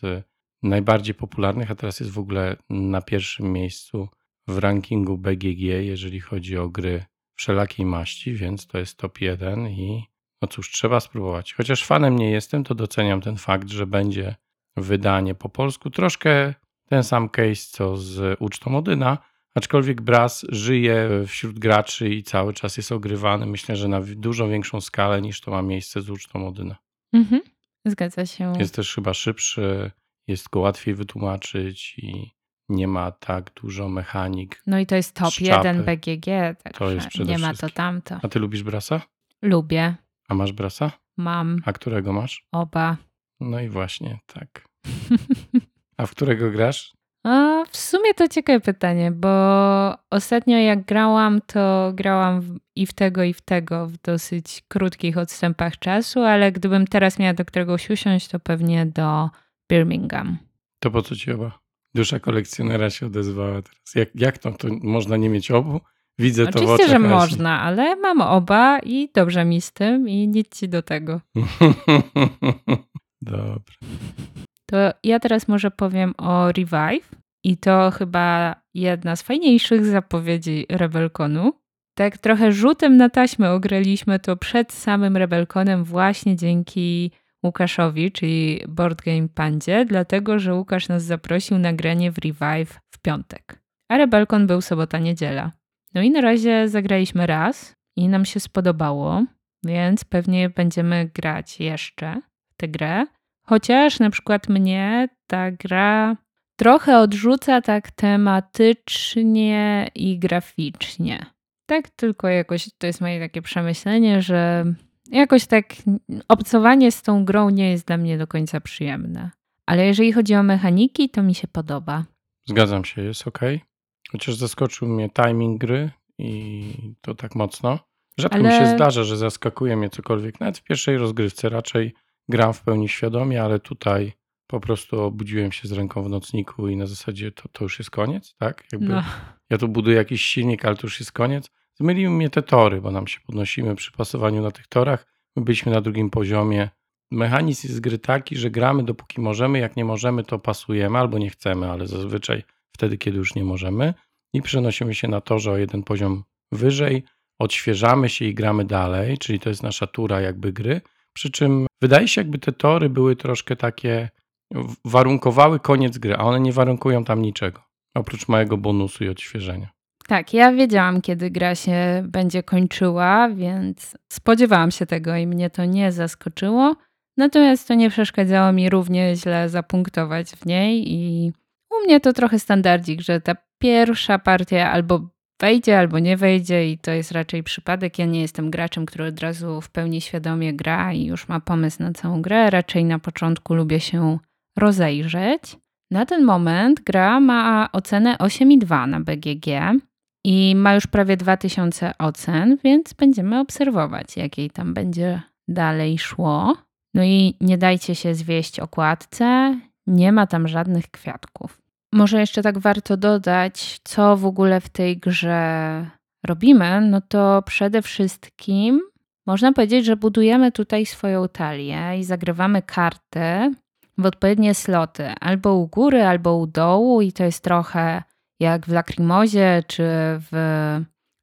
najbardziej popularnych, a teraz jest w ogóle na pierwszym miejscu w rankingu BGG, jeżeli chodzi o gry wszelakiej maści, więc to jest top 1 i no cóż, trzeba spróbować. Chociaż fanem nie jestem, to doceniam ten fakt, że będzie wydanie po polsku. Troszkę ten sam case co z ucztą Odyna, aczkolwiek Brass żyje wśród graczy i cały czas jest ogrywany. Myślę, że na dużo większą skalę niż to ma miejsce z ucztą Odyna. Mhm. Zgadza się. Jest też chyba szybszy, jest go łatwiej wytłumaczyć i nie ma tak dużo mechanik. No i to jest top Szczapy. 1 BGG, także To jest nie ma to tamto. A ty lubisz Brasa? Lubię, A masz Brasa? mam A którego masz? oba. No i właśnie, tak. <laughs> A w którego grasz? A w sumie to ciekawe pytanie, bo ostatnio jak grałam, to grałam i w tego, i w tego w dosyć krótkich odstępach czasu, ale gdybym teraz miała do któregoś usiąść, to pewnie do Birmingham. To po co ci oba? Dusza kolekcjonera się odezwała teraz. Jak, jak to? to można nie mieć obu? Widzę to w Oczywiście, że można, ale mam oba i dobrze mi z tym i nic ci do tego. <laughs> Dobra. To ja teraz może powiem o Revive i to chyba jedna z fajniejszych zapowiedzi Rebelkonu. Tak trochę rzutem na taśmę ograliśmy to przed samym Rebelkonem właśnie dzięki Łukaszowi, czyli Board Game Pandzie, dlatego że Łukasz nas zaprosił na granie w Revive w piątek. A Rebelkon był sobota, niedziela. No i na razie zagraliśmy raz i nam się spodobało, więc pewnie będziemy grać jeszcze w tę grę. Chociaż na przykład mnie ta gra trochę odrzuca tak tematycznie i graficznie. Tak tylko jakoś to jest moje takie przemyślenie, że jakoś tak obcowanie z tą grą nie jest dla mnie do końca przyjemne. Ale jeżeli chodzi o mechaniki, to mi się podoba. Zgadzam się, jest ok. Chociaż zaskoczył mnie timing gry i to tak mocno. Rzadko mi Ale- się zdarza, że zaskakuje mnie cokolwiek. Nawet w pierwszej rozgrywce raczej gram w pełni świadomie, ale tutaj po prostu obudziłem się z ręką w nocniku i na zasadzie to, to już jest koniec, tak? Jakby No, Ja tu buduję jakiś silnik, ale to już jest koniec. Zmyliły mnie te tory, bo nam się podnosimy przy pasowaniu na tych torach. My byliśmy na drugim poziomie. Mechanizm jest z gry taki, że gramy dopóki możemy, jak nie możemy, to pasujemy albo nie chcemy, ale zazwyczaj wtedy, kiedy już nie możemy. I przenosimy się na torze o jeden poziom wyżej, odświeżamy się i gramy dalej, czyli to jest nasza tura jakby gry. Przy czym wydaje się, jakby te tory były troszkę takie, warunkowały koniec gry, a one nie warunkują tam niczego. Oprócz małego bonusu i odświeżenia. tak, ja wiedziałam, kiedy gra się będzie kończyła, więc spodziewałam się tego i mnie to nie zaskoczyło. Natomiast to nie przeszkadzało mi równie źle zapunktować w niej i u mnie to trochę standardzik, że ta pierwsza partia albo wejdzie, albo nie wejdzie i to jest raczej przypadek. Ja nie jestem graczem, który od razu w pełni świadomie gra i już ma pomysł na całą grę. Raczej na początku lubię się rozejrzeć. Na ten moment gra ma ocenę 8,2 na BGG i ma już prawie 2000 ocen, więc będziemy obserwować, jak jej tam będzie dalej szło. No i nie dajcie się zwieść okładce, nie ma tam żadnych kwiatków. Może jeszcze tak warto dodać, co w ogóle w tej grze robimy, no to przede wszystkim można powiedzieć, że budujemy tutaj swoją talię i zagrywamy karty w odpowiednie sloty, albo u góry, albo u dołu i to jest trochę jak w Lacrimozie czy w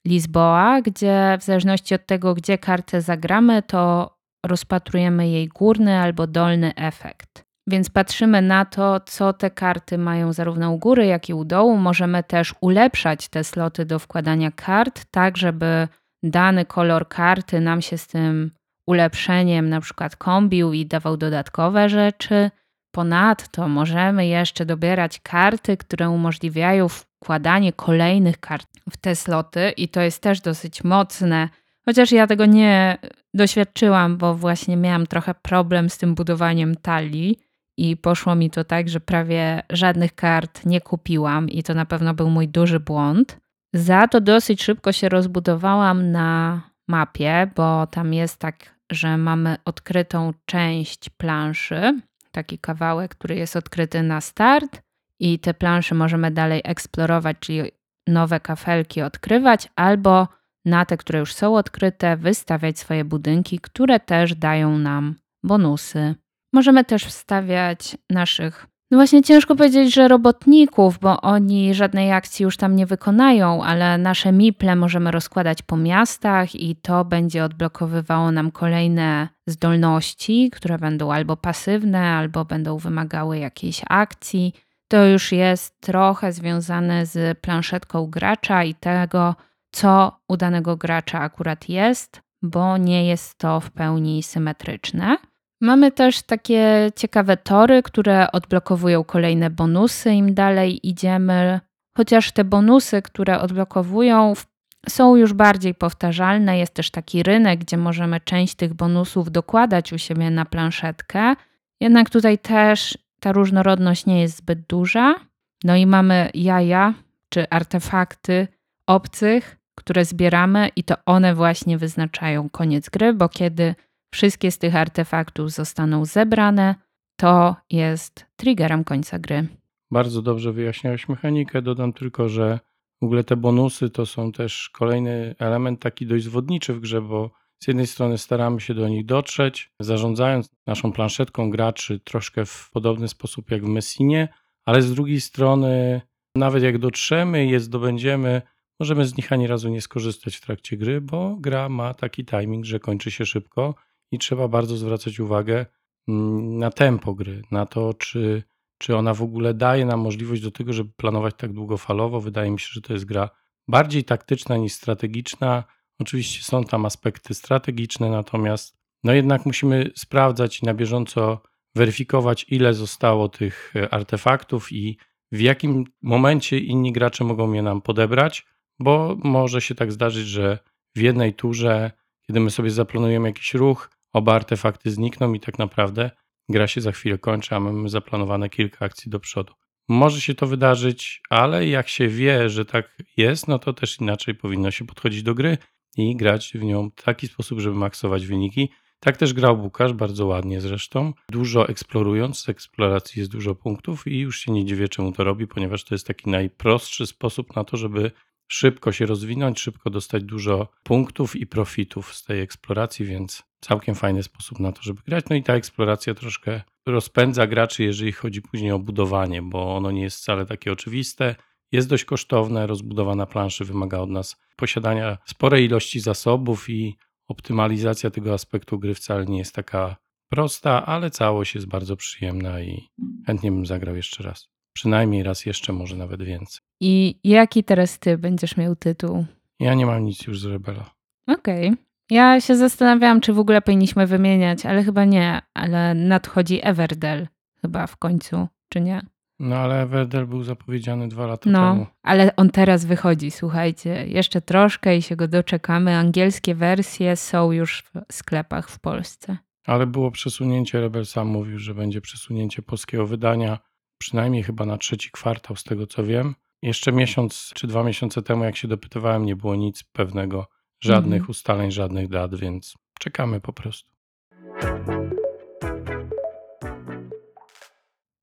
Lisboa, gdzie w zależności od tego, gdzie kartę zagramy, to rozpatrujemy jej górny albo dolny efekt. Więc patrzymy na to, co te karty mają zarówno u góry, jak i u dołu. Możemy też ulepszać te sloty do wkładania kart, tak żeby dany kolor karty nam się z tym ulepszeniem na przykład kombił i dawał dodatkowe rzeczy. Ponadto możemy jeszcze dobierać karty, które umożliwiają wkładanie kolejnych kart w te sloty i to jest też dosyć mocne. Chociaż ja tego nie doświadczyłam, bo właśnie miałam trochę problem z tym budowaniem talii i poszło mi to tak, że prawie żadnych kart nie kupiłam i to na pewno był mój duży błąd. Za to dosyć szybko się rozbudowałam na mapie, bo tam jest tak, że mamy odkrytą część planszy, taki kawałek, który jest odkryty na start i te plansze możemy dalej eksplorować, czyli nowe kafelki odkrywać, albo na te, które już są odkryte, wystawiać swoje budynki, które też dają nam bonusy. Możemy też wstawiać naszych No właśnie ciężko powiedzieć, że robotników, bo oni żadnej akcji już tam nie wykonają, ale nasze miple możemy rozkładać po miastach i to będzie odblokowywało nam kolejne zdolności, które będą albo pasywne, albo będą wymagały jakiejś akcji. To już jest trochę związane z planszetką gracza i tego, co u danego gracza akurat jest, bo nie jest to w pełni symetryczne. Mamy też takie ciekawe tory, które odblokowują kolejne bonusy, im dalej idziemy. Chociaż te bonusy, które odblokowują, są już bardziej powtarzalne. Jest też taki rynek, gdzie możemy część tych bonusów dokładać u siebie na planszetkę. Jednak tutaj też ta różnorodność nie jest zbyt duża. No i mamy jaja czy artefakty obcych, które zbieramy, i to one właśnie wyznaczają koniec gry, bo kiedy wszystkie z tych artefaktów zostaną zebrane, to jest triggerem końca gry. Bardzo dobrze wyjaśniałeś mechanikę. Dodam tylko, że w ogóle te bonusy to są też kolejny element taki dość zwodniczy w grze, bo z jednej strony staramy się do nich dotrzeć, zarządzając naszą planszetką graczy troszkę w podobny sposób jak w Messinie, ale z drugiej strony nawet jak dotrzemy i je zdobędziemy, możemy z nich ani razu nie skorzystać w trakcie gry, bo gra ma taki timing, że kończy się szybko i trzeba bardzo zwracać uwagę mm, na tempo gry, na to, czy, czy ona w ogóle daje nam możliwość do tego, żeby planować tak długofalowo. Wydaje mi się, że to jest gra bardziej taktyczna niż strategiczna. Oczywiście są tam aspekty strategiczne, natomiast no jednak musimy sprawdzać i na bieżąco weryfikować, ile zostało tych e, artefaktów i w jakim momencie inni gracze mogą je nam podebrać, bo może się tak zdarzyć, że w jednej turze, kiedy my sobie zaplanujemy jakiś ruch, oba artefakty znikną i tak naprawdę gra się za chwilę kończy, a mamy zaplanowane kilka akcji do przodu. Może się to wydarzyć, ale jak się wie, że tak jest, no to też inaczej powinno się podchodzić do gry i grać w nią w taki sposób, żeby maksować wyniki. Tak też grał Łukasz, bardzo ładnie zresztą. Dużo eksplorując, z eksploracji jest dużo punktów i już się nie dziwię, czemu to robi, ponieważ to jest taki najprostszy sposób na to, żeby szybko się rozwinąć, szybko dostać dużo punktów i profitów z tej eksploracji, więc całkiem fajny sposób na to, żeby grać. No i ta eksploracja troszkę rozpędza graczy, jeżeli chodzi później o budowanie, bo ono nie jest wcale takie oczywiste. Jest dość kosztowne, rozbudowana planszy wymaga od nas posiadania sporej ilości zasobów i optymalizacja tego aspektu gry wcale nie jest taka prosta, ale całość jest bardzo przyjemna i chętnie bym zagrał jeszcze raz. Przynajmniej raz jeszcze, może nawet więcej. I jaki teraz ty będziesz miał tytuł? Ja nie mam nic już z Rebela. Okej. Okay. Ja się zastanawiałam, czy w ogóle powinniśmy wymieniać, ale chyba nie. Ale nadchodzi Everdell chyba w końcu, czy nie? No ale Everdell był zapowiedziany dwa lata no, temu. ale on teraz wychodzi, słuchajcie. Jeszcze troszkę i się go doczekamy. Angielskie wersje są już w sklepach w Polsce. Ale było przesunięcie, Rebel sam mówił, że będzie przesunięcie polskiego wydania, przynajmniej chyba na trzeci kwartał, z tego co wiem. Jeszcze miesiąc czy dwa miesiące temu, jak się dopytywałem, nie było nic pewnego, żadnych mhm. ustaleń, żadnych dat, więc czekamy po prostu.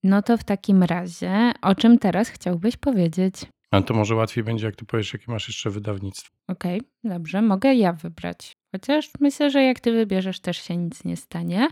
No to w takim razie, o czym teraz chciałbyś powiedzieć? A to może łatwiej będzie, jak ty powiesz, jakie masz jeszcze wydawnictwo. Okej, okay, dobrze, mogę ja wybrać. Chociaż myślę, że jak ty wybierzesz, też się nic nie stanie.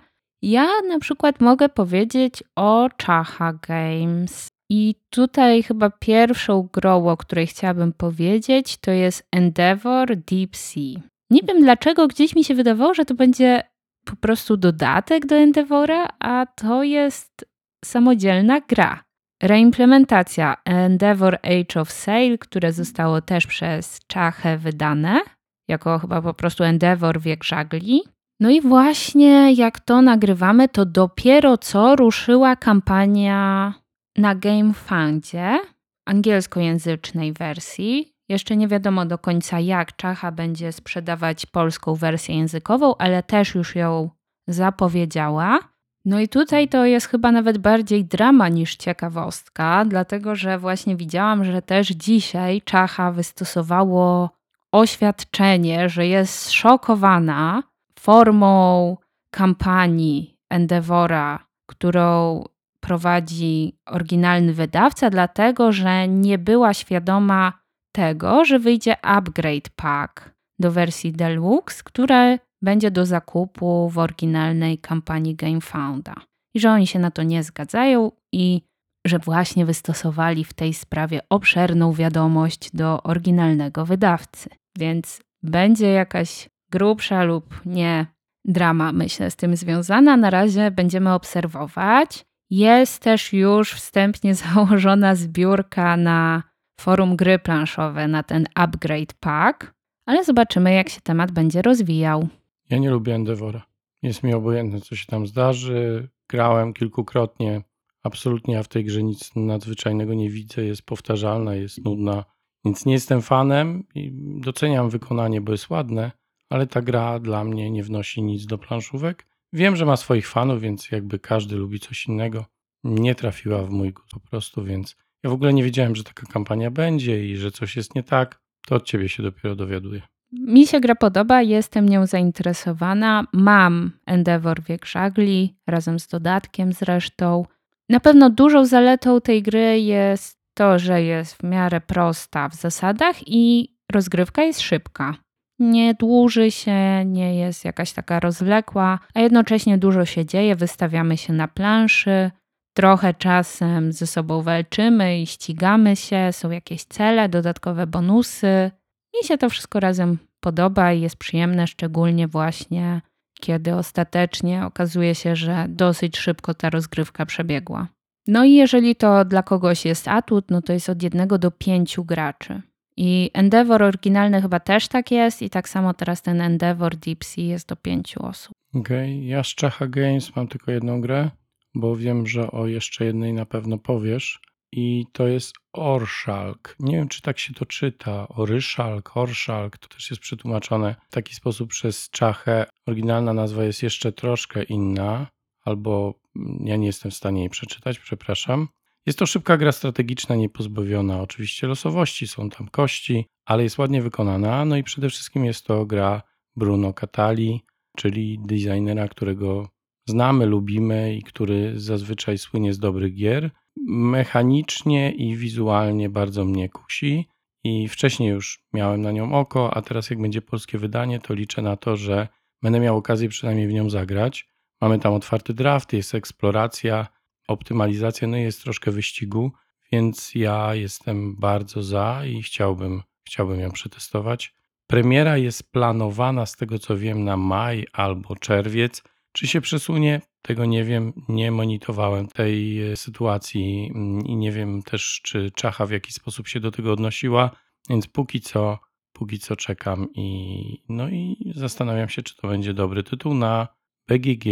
Ja na przykład mogę powiedzieć o Chaha Games. I tutaj chyba pierwszą grą, o której chciałabym powiedzieć, to jest Endeavor Deep Sea. Nie wiem dlaczego, gdzieś mi się wydawało, że to będzie po prostu dodatek do Endeavora, a to jest samodzielna gra. Reimplementacja Endeavor Age of Sail, które zostało też przez Czachę wydane, jako chyba po prostu Endeavor Wiek Żagli. No i właśnie jak to nagrywamy, to dopiero co ruszyła kampania na GameFundzie, angielskojęzycznej wersji. Jeszcze nie wiadomo do końca, jak Czacha będzie sprzedawać polską wersję językową, ale też już ją zapowiedziała. No i tutaj to jest chyba nawet bardziej drama niż ciekawostka, dlatego że właśnie widziałam, że też dzisiaj Czacha wystosowało oświadczenie, że jest zszokowana formą kampanii Endeavora, którą prowadzi oryginalny wydawca, dlatego że nie była świadoma tego, że wyjdzie upgrade pack do wersji Deluxe, które będzie do zakupu w oryginalnej kampanii GameFounda. I że oni się na to nie zgadzają i że właśnie wystosowali w tej sprawie obszerną wiadomość do oryginalnego wydawcy. Więc będzie jakaś grubsza lub nie drama, myślę, z tym związana. Na razie będziemy obserwować. Jest też już wstępnie <laughs> założona zbiórka na forum gry planszowe, na ten upgrade pack, ale zobaczymy, jak się temat będzie rozwijał. Ja nie lubię Endeavora. Jest mi obojętne, co się tam zdarzy. Grałem kilkukrotnie. Absolutnie ja w tej grze nic nadzwyczajnego nie widzę. Jest powtarzalna, jest nudna. Więc nie jestem fanem i doceniam wykonanie, bo jest ładne, ale ta gra dla mnie nie wnosi nic do planszówek. Wiem, że ma swoich fanów, więc jakby każdy lubi coś innego. Nie trafiła w mój gust po prostu, więc ja w ogóle nie wiedziałem, że taka kampania będzie i że coś jest nie tak. To od ciebie się dopiero dowiaduję. Mi się gra podoba, jestem nią zainteresowana. Mam Endeavor Wiek Żagli razem z dodatkiem zresztą. Na pewno dużą zaletą tej gry jest to, że jest w miarę prosta w zasadach i rozgrywka jest szybka. Nie dłuży się, nie jest jakaś taka rozwlekła, a jednocześnie dużo się dzieje, wystawiamy się na planszy, trochę czasem ze sobą walczymy i ścigamy się, są jakieś cele, dodatkowe bonusy. Mi się to wszystko razem podoba i jest przyjemne, szczególnie właśnie kiedy ostatecznie okazuje się, że dosyć szybko ta rozgrywka przebiegła. No i jeżeli to dla kogoś jest atut, no to jest od jednego do pięciu graczy. I Endeavor oryginalny chyba też tak jest i tak samo teraz ten Endeavor Deep Sea jest do pięciu osób. Okej, okay. ja z Czacha Games mam tylko jedną grę, bo wiem, że o jeszcze jednej na pewno powiesz i to jest Orszalk. Nie wiem, czy tak się to czyta. Oryszalk, Orszalk, to też jest przetłumaczone w taki sposób przez Czachę. Oryginalna nazwa jest jeszcze troszkę inna, albo ja nie jestem w stanie jej przeczytać, przepraszam. Jest to szybka gra strategiczna, niepozbawiona oczywiście losowości, są tam kości, ale jest ładnie wykonana. No i przede wszystkim jest to gra Bruno Catali, czyli designera, którego znamy, lubimy i który zazwyczaj słynie z dobrych gier. Mechanicznie i wizualnie bardzo mnie kusi i wcześniej już miałem na nią oko, a teraz jak będzie polskie wydanie, to liczę na to, że będę miał okazję przynajmniej w nią zagrać. Mamy tam otwarty draft, jest eksploracja, optymalizacja, no jest troszkę wyścigu, więc ja jestem bardzo za i chciałbym, chciałbym ją przetestować. Premiera jest planowana, z tego co wiem, na maj albo czerwiec. Czy się przesunie? Tego nie wiem, nie monitorowałem tej e, sytuacji mm, i nie wiem też, czy Czacha w jakiś sposób się do tego odnosiła, więc póki co, póki co czekam i no i zastanawiam się, czy to będzie dobry tytuł na BGG.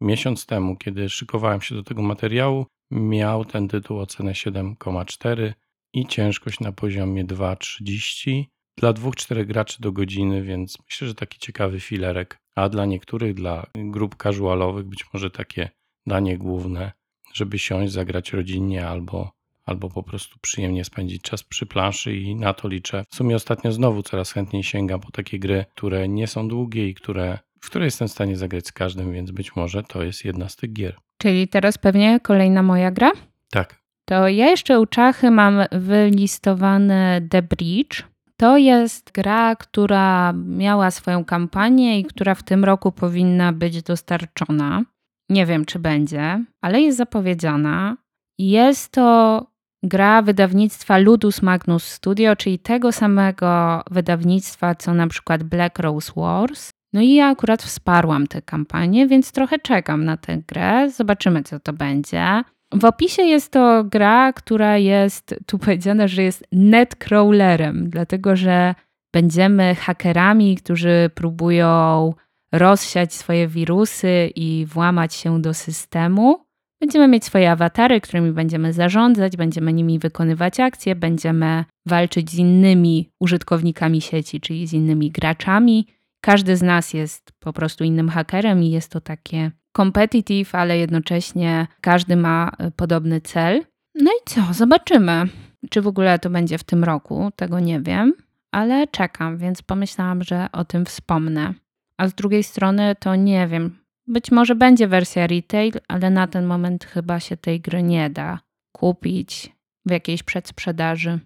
Miesiąc temu, kiedy szykowałem się do tego materiału, miał ten tytuł ocenę 7,4 i ciężkość na poziomie 2,30 dla dwóch, czterech graczy do godziny, więc myślę, że taki ciekawy filerek. A dla niektórych, dla grup casualowych, być może takie danie główne, żeby siąść, zagrać rodzinnie albo, albo po prostu przyjemnie spędzić czas przy planszy i na to liczę. W sumie ostatnio znowu coraz chętniej sięgam po takie gry, które nie są długie i które, w które jestem w stanie zagrać z każdym, więc być może to jest jedna z tych gier. Czyli teraz pewnie kolejna moja gra? Tak. To ja jeszcze u Czachy mam wylistowany The Bridge. To jest gra, która miała swoją kampanię i która w tym roku powinna być dostarczona. Nie wiem, czy będzie, ale jest zapowiedziana. Jest to gra wydawnictwa Ludus Magnus Studio, czyli tego samego wydawnictwa, co na przykład Black Rose Wars. No i ja akurat wsparłam tę kampanię, więc trochę czekam na tę grę. Zobaczymy, co to będzie. W opisie jest to gra, która jest tu powiedziane, że jest netcrawlerem, dlatego że będziemy hakerami, którzy próbują rozsiać swoje wirusy i włamać się do systemu. Będziemy mieć swoje awatary, którymi będziemy zarządzać, będziemy nimi wykonywać akcje, będziemy walczyć z innymi użytkownikami sieci, czyli z innymi graczami. Każdy z nas jest po prostu innym hakerem i jest to takie competitive, ale jednocześnie każdy ma y, podobny cel. No i co? Zobaczymy. Czy w ogóle to będzie w tym roku? Tego nie wiem, ale czekam, więc pomyślałam, że o tym wspomnę. A z drugiej strony to nie wiem. Być może będzie wersja retail, ale na ten moment chyba się tej gry nie da kupić w jakiejś przedsprzedaży.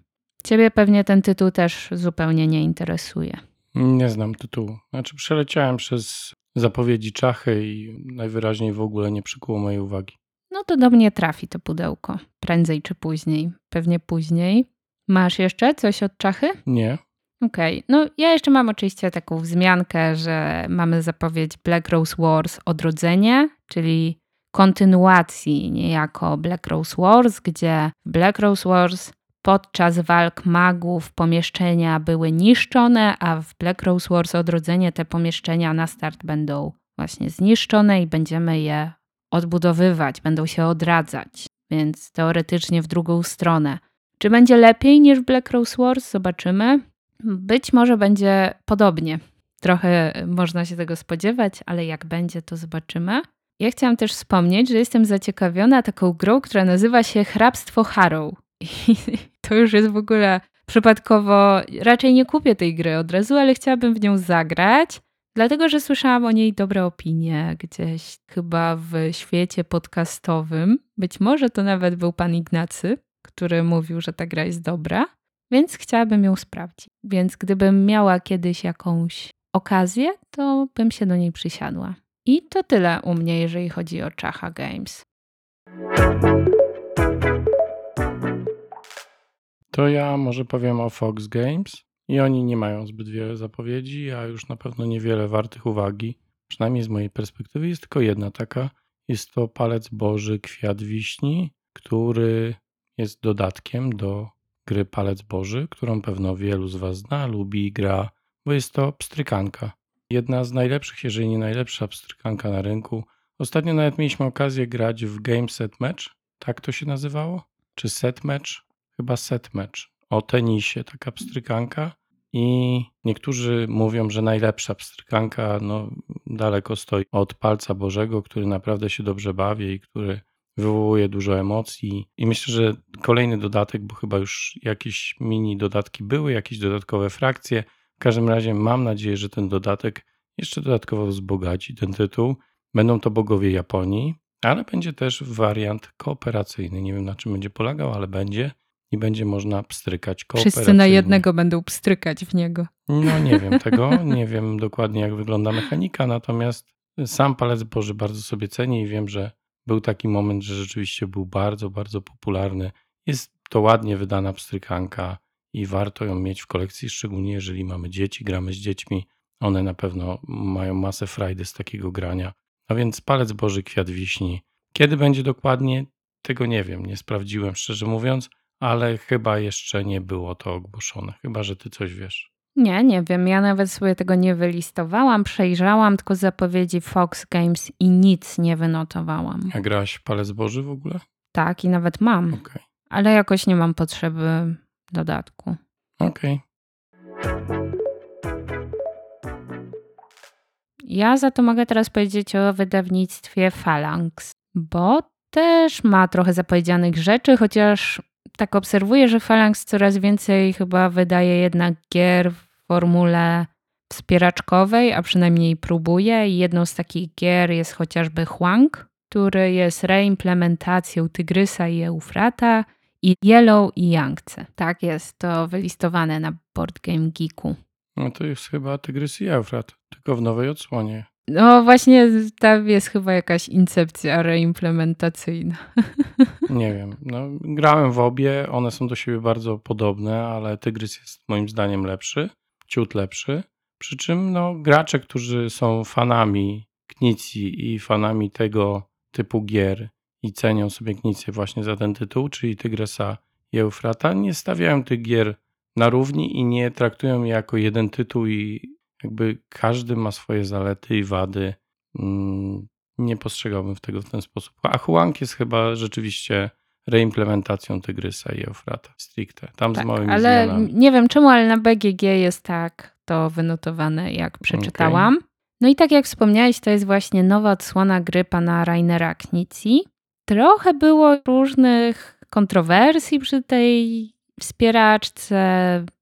Ciebie pewnie ten tytuł też zupełnie nie interesuje. Nie znam tytułu. Znaczy, przeleciałem przez zapowiedzi Czachy i najwyraźniej w ogóle nie przykuło mojej uwagi. no to do mnie trafi to pudełko. Prędzej czy później. Pewnie później. Masz jeszcze coś od czachy? Nie. Okej, no ja jeszcze mam oczywiście taką wzmiankę, że mamy zapowiedź Black Rose Wars Odrodzenie, czyli kontynuacji niejako Black Rose Wars, gdzie Black Rose Wars podczas walk magów pomieszczenia były niszczone, a w Black Rose Wars Odrodzenie te pomieszczenia na start będą właśnie zniszczone i będziemy je odbudowywać, będą się odradzać, więc teoretycznie w drugą stronę. Czy będzie lepiej niż Black Rose Wars? Zobaczymy. Być może będzie podobnie. Trochę można się tego spodziewać, ale jak będzie, to zobaczymy. Ja chciałam też wspomnieć, że jestem zaciekawiona taką grą, która nazywa się Hrabstwo Harrow. <laughs> To już jest w ogóle przypadkowo. Raczej nie kupię tej gry od razu, ale chciałabym w nią zagrać, dlatego że słyszałam o niej dobre opinie gdzieś chyba w świecie podcastowym. Być może to nawet był pan Ignacy, który mówił, że ta gra jest dobra, więc chciałabym ją sprawdzić. Więc gdybym miała kiedyś jakąś okazję, to bym się do niej przysiadła. I to tyle u mnie, jeżeli chodzi o Czacha Games. To ja może powiem o Fox Games. I oni nie mają zbyt wiele zapowiedzi, a już na pewno niewiele wartych uwagi. Przynajmniej z mojej perspektywy jest tylko jedna taka. Jest to palec Boży Kwiat Wiśni, który jest dodatkiem do gry Palec Boży, którą pewno wielu z Was zna, lubi i gra, bo jest to pstrykanka. Jedna z najlepszych, jeżeli nie najlepsza pstrykanka na rynku. Ostatnio nawet mieliśmy okazję grać w Game Set Match, tak to się nazywało? Czy Set Match? Chyba Set Match. O tenisie, taka pstrykanka. I niektórzy mówią, że najlepsza pstrykanka no, daleko stoi od palca Bożego, który naprawdę się dobrze bawi i który wywołuje dużo emocji. I myślę, że kolejny dodatek, bo chyba już jakieś mini dodatki były, jakieś dodatkowe frakcje. W każdym razie mam nadzieję, że ten dodatek jeszcze dodatkowo wzbogaci ten tytuł. Będą to bogowie Japonii, ale będzie też wariant kooperacyjny. Nie wiem na czym będzie polegał, ale będzie i będzie można pstrykać. Wszyscy na jednego będą pstrykać w niego. No nie wiem <laughs> tego, nie wiem dokładnie jak wygląda mechanika, natomiast sam palec Boży bardzo sobie cenię i wiem, że był taki moment, że rzeczywiście był bardzo, bardzo popularny. Jest to ładnie wydana pstrykanka i warto ją mieć w kolekcji, szczególnie jeżeli mamy dzieci, gramy z dziećmi. One na pewno mają masę frajdy z takiego grania. A więc palec Boży, kwiat wiśni. Kiedy będzie dokładnie? Tego nie wiem, nie sprawdziłem szczerze mówiąc, ale chyba jeszcze nie było to ogłoszone. Chyba, że ty coś wiesz. Nie, nie wiem. Ja nawet sobie tego nie wylistowałam. Przejrzałam tylko zapowiedzi Fox Games i nic nie wynotowałam. A grałaś w Palec Boży w ogóle? Tak, i nawet mam. Okej. Ale jakoś nie mam potrzeby dodatku. Okej. Ja za to mogę teraz powiedzieć o wydawnictwie Phalanx, bo też ma trochę zapowiedzianych rzeczy, chociaż tak obserwuję, że Phalanx coraz więcej chyba wydaje jednak gier w formule wspieraczkowej, a przynajmniej próbuje. I jedną z takich gier jest chociażby Huang, który jest reimplementacją Tygrysa i Eufrata i Yellow i Yangtze. Tak jest to wylistowane na Board Game Geeku. No to jest chyba Tygrys i Eufrat, tylko w nowej odsłonie. No właśnie tam jest chyba jakaś incepcja reimplementacyjna. <laughs> Nie wiem. No, grałem w obie, one są do siebie bardzo podobne, ale Tygrys jest moim zdaniem lepszy, ciut lepszy. Przy czym no, gracze, którzy są fanami Knici i fanami tego typu gier i cenią sobie Knicję właśnie za ten tytuł, czyli Tygrysa i Eufrata, nie stawiają tych gier na równi i nie traktują je jako jeden tytuł i jakby każdy ma swoje zalety i wady. Mm, Nie postrzegałbym w tego w ten sposób. A Huang jest chyba rzeczywiście reimplementacją Tygrysa i Eufrata stricte. Tam z Tak, małymi ale zmianami. nie wiem czemu, ale na BGG jest tak to wynotowane, jak przeczytałam. No i tak jak wspomniałeś, to jest właśnie nowa odsłona gry pana Rainera Knici. Trochę było różnych kontrowersji przy tej wspieraczce,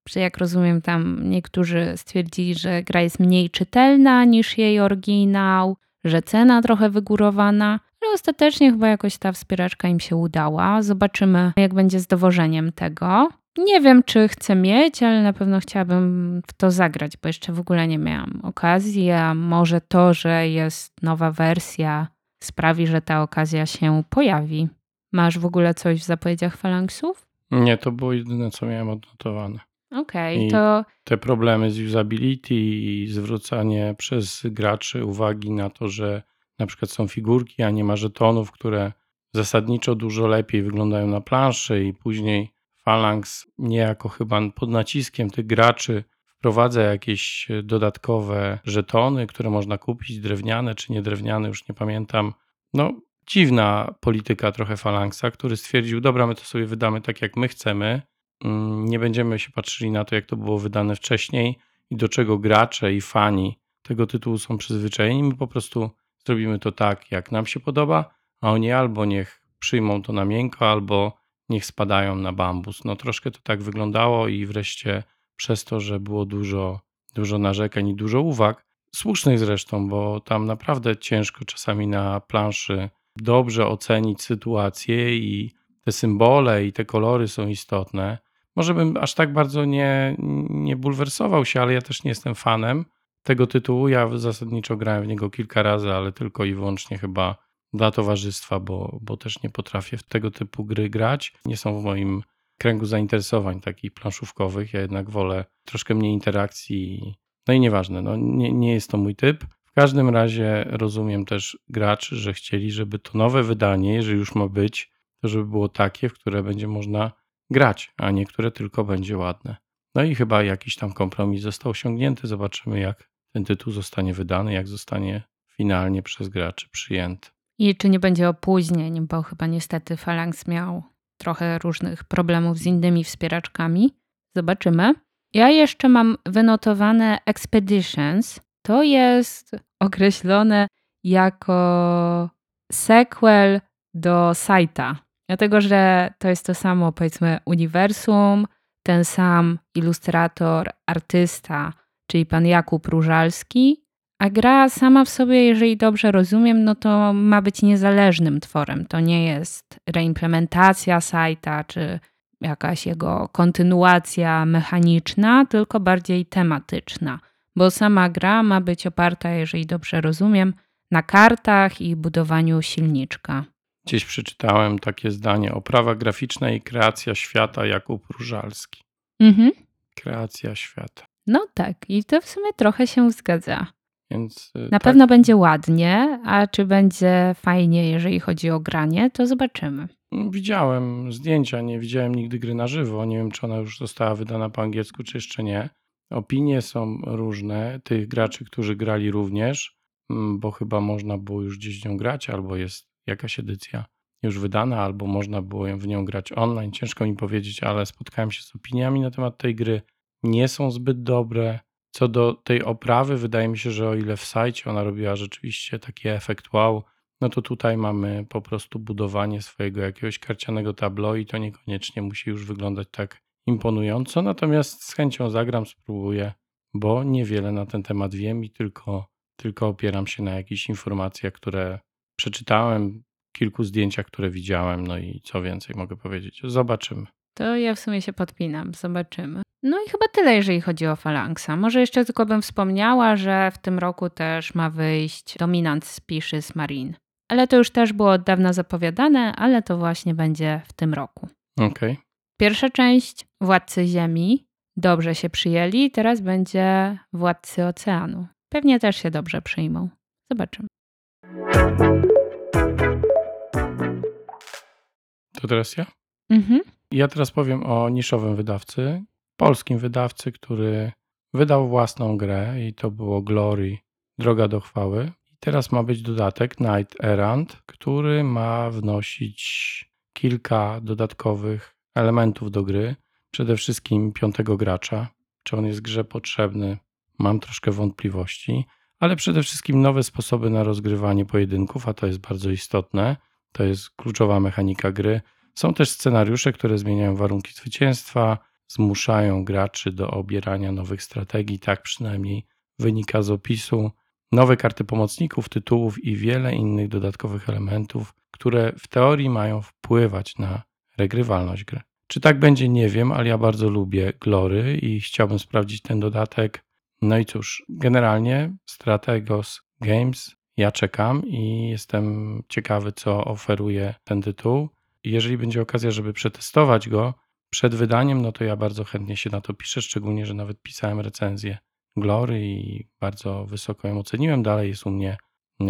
że jak rozumiem tam niektórzy stwierdzili, że gra jest mniej czytelna niż jej oryginał, że cena trochę wygórowana, ale ostatecznie chyba jakoś ta wspieraczka im się udała. Zobaczymy jak będzie z dowożeniem tego. Nie wiem, czy chcę mieć, ale na pewno chciałabym w to zagrać, bo jeszcze w ogóle nie miałam okazji, a może to, że jest nowa wersja sprawi, że ta okazja się pojawi. Masz w ogóle coś w zapowiedziach Phalanxów? Nie, to było jedyne, co miałem odnotowane. Okej, I- to Te problemy z usability i zwrócanie przez graczy uwagi na to, że na przykład są figurki, a nie ma żetonów, które zasadniczo dużo lepiej wyglądają na planszy i później Phalanx niejako chyba pod naciskiem tych graczy wprowadza jakieś dodatkowe żetony, które można kupić, drewniane czy niedrewniane, już nie pamiętam. No, dziwna polityka trochę Phalanxa, który stwierdził, dobra, my to sobie wydamy tak, jak my chcemy, Mm, nie będziemy się patrzyli na to, jak to było wydane wcześniej i do czego gracze i fani tego tytułu są przyzwyczajeni. My po prostu zrobimy to tak, jak nam się podoba, a oni albo niech przyjmą to na miękko, albo niech spadają na bambus. No troszkę to tak wyglądało i wreszcie przez to, że było dużo, dużo narzekań i dużo uwag, słusznych zresztą, bo tam naprawdę ciężko czasami na planszy dobrze ocenić sytuację i te symbole i te kolory są istotne. Może bym aż tak bardzo nie, nie bulwersował się, ale ja też nie jestem fanem tego tytułu. Ja zasadniczo grałem w niego kilka razy, ale tylko i wyłącznie chyba dla towarzystwa, bo, bo też nie potrafię w tego typu gry grać. Nie są w moim kręgu zainteresowań takich planszówkowych. Ja jednak wolę troszkę mniej interakcji. No i nieważne, no nie, nie jest to mój typ. W każdym razie rozumiem też graczy, że chcieli, żeby to nowe wydanie, jeżeli już ma być, to żeby było takie, w które będzie można grać, a nie które tylko będzie ładne. No i chyba jakiś tam kompromis został osiągnięty. Zobaczymy, jak ten tytuł zostanie wydany, jak zostanie finalnie przez graczy przyjęty. i czy nie będzie opóźnień, bo chyba niestety Phalanx miał trochę różnych problemów z innymi wspieraczkami. Zobaczymy. Ja jeszcze mam wynotowane Expeditions. To jest określone jako sequel do Saita. Dlatego, że to jest to samo, powiedzmy, uniwersum, ten sam ilustrator, artysta, czyli pan Jakub Różalski, a gra sama w sobie, jeżeli dobrze rozumiem, no to ma być niezależnym tworem. To nie jest reimplementacja sajta czy jakaś jego kontynuacja mechaniczna, tylko bardziej tematyczna, bo sama gra ma być oparta, jeżeli dobrze rozumiem, na kartach i budowaniu silniczka. Gdzieś przeczytałem takie zdanie: oprawa graficzna i kreacja świata Jakub Różalski. Mhm. Kreacja świata. No tak, i to w sumie trochę się zgadza. Więc y, Na tak, pewno będzie ładnie, a czy będzie fajnie, jeżeli chodzi o granie, to zobaczymy. Widziałem zdjęcia, nie widziałem nigdy gry na żywo. Nie wiem, czy ona już została wydana po angielsku, czy jeszcze nie. Opinie są różne. Tych graczy, którzy grali również, mm, bo chyba można było już gdzieś nią grać, albo jest jakaś edycja już wydana, albo można było w nią grać online. Ciężko mi powiedzieć, ale spotkałem się z opiniami na temat tej gry. Nie są zbyt dobre. Co do tej oprawy, wydaje mi się, że o ile w sajcie ona robiła rzeczywiście taki efekt wow, no to tutaj mamy po prostu budowanie swojego jakiegoś karcianego tablo i to niekoniecznie musi już wyglądać tak imponująco. Natomiast z chęcią zagram, spróbuję, bo niewiele na ten temat wiem i tylko, tylko opieram się na jakichś informacjach, które przeczytałem, kilku zdjęciach, które widziałem, no i co więcej mogę powiedzieć. Zobaczymy. To ja w sumie się podpinam, zobaczymy. No i chyba tyle, jeżeli chodzi o Phalanxa. Może jeszcze tylko bym wspomniała, że w tym roku też ma wyjść Dominant Species Marine. Ale to już też było od dawna zapowiadane, ale to właśnie będzie w tym roku. Okej. Pierwsza część Władcy Ziemi dobrze się przyjęli, teraz będzie Władcy Oceanu. Pewnie też się dobrze przyjmą. Zobaczymy. To teraz ja? Mhm. Ja teraz powiem o niszowym wydawcy, polskim wydawcy, który wydał własną grę i to było Glory, Droga do Chwały. I teraz ma być dodatek Night Errant, który ma wnosić kilka dodatkowych elementów do gry. Przede wszystkim piątego gracza. Czy on jest grze potrzebny? Mam troszkę wątpliwości, ale przede wszystkim nowe sposoby na rozgrywanie pojedynków, a to jest bardzo istotne. To jest kluczowa mechanika gry. Są też scenariusze, które zmieniają warunki zwycięstwa, zmuszają graczy do obierania nowych strategii, tak przynajmniej wynika z opisu. Nowe karty pomocników, tytułów i wiele innych dodatkowych elementów, które w teorii mają wpływać na regrywalność gry. Czy tak będzie, nie wiem, ale ja bardzo lubię Glory i chciałbym sprawdzić ten dodatek. No i cóż, generalnie Strategos Games Ja czekam i jestem ciekawy, co oferuje ten tytuł. Jeżeli będzie okazja, żeby przetestować go przed wydaniem, no to ja bardzo chętnie się na to piszę, szczególnie, że nawet pisałem recenzję Glory i bardzo wysoko ją oceniłem. Dalej jest u mnie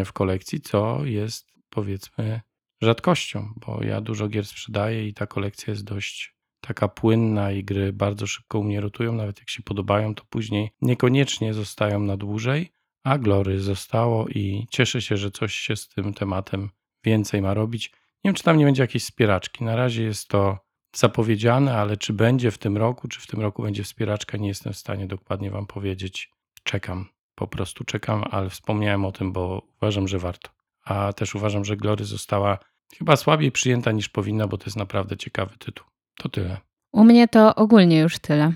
w kolekcji, co jest powiedzmy rzadkością, bo ja dużo gier sprzedaję i ta kolekcja jest dość taka płynna i gry bardzo szybko u mnie rotują, nawet jak się podobają, to później niekoniecznie zostają na dłużej, a Glory zostało i cieszę się, że coś się z tym tematem więcej ma robić. Nie wiem, czy tam nie będzie jakiejś wspieraczki. Na razie jest to zapowiedziane, ale czy będzie w tym roku, czy w tym roku będzie wspieraczka, nie jestem w stanie dokładnie Wam powiedzieć. Czekam, po prostu czekam, ale wspomniałem o tym, bo uważam, że warto. A też uważam, że Glory została chyba słabiej przyjęta niż powinna, bo to jest naprawdę ciekawy tytuł. To tyle. U mnie to ogólnie już tyle.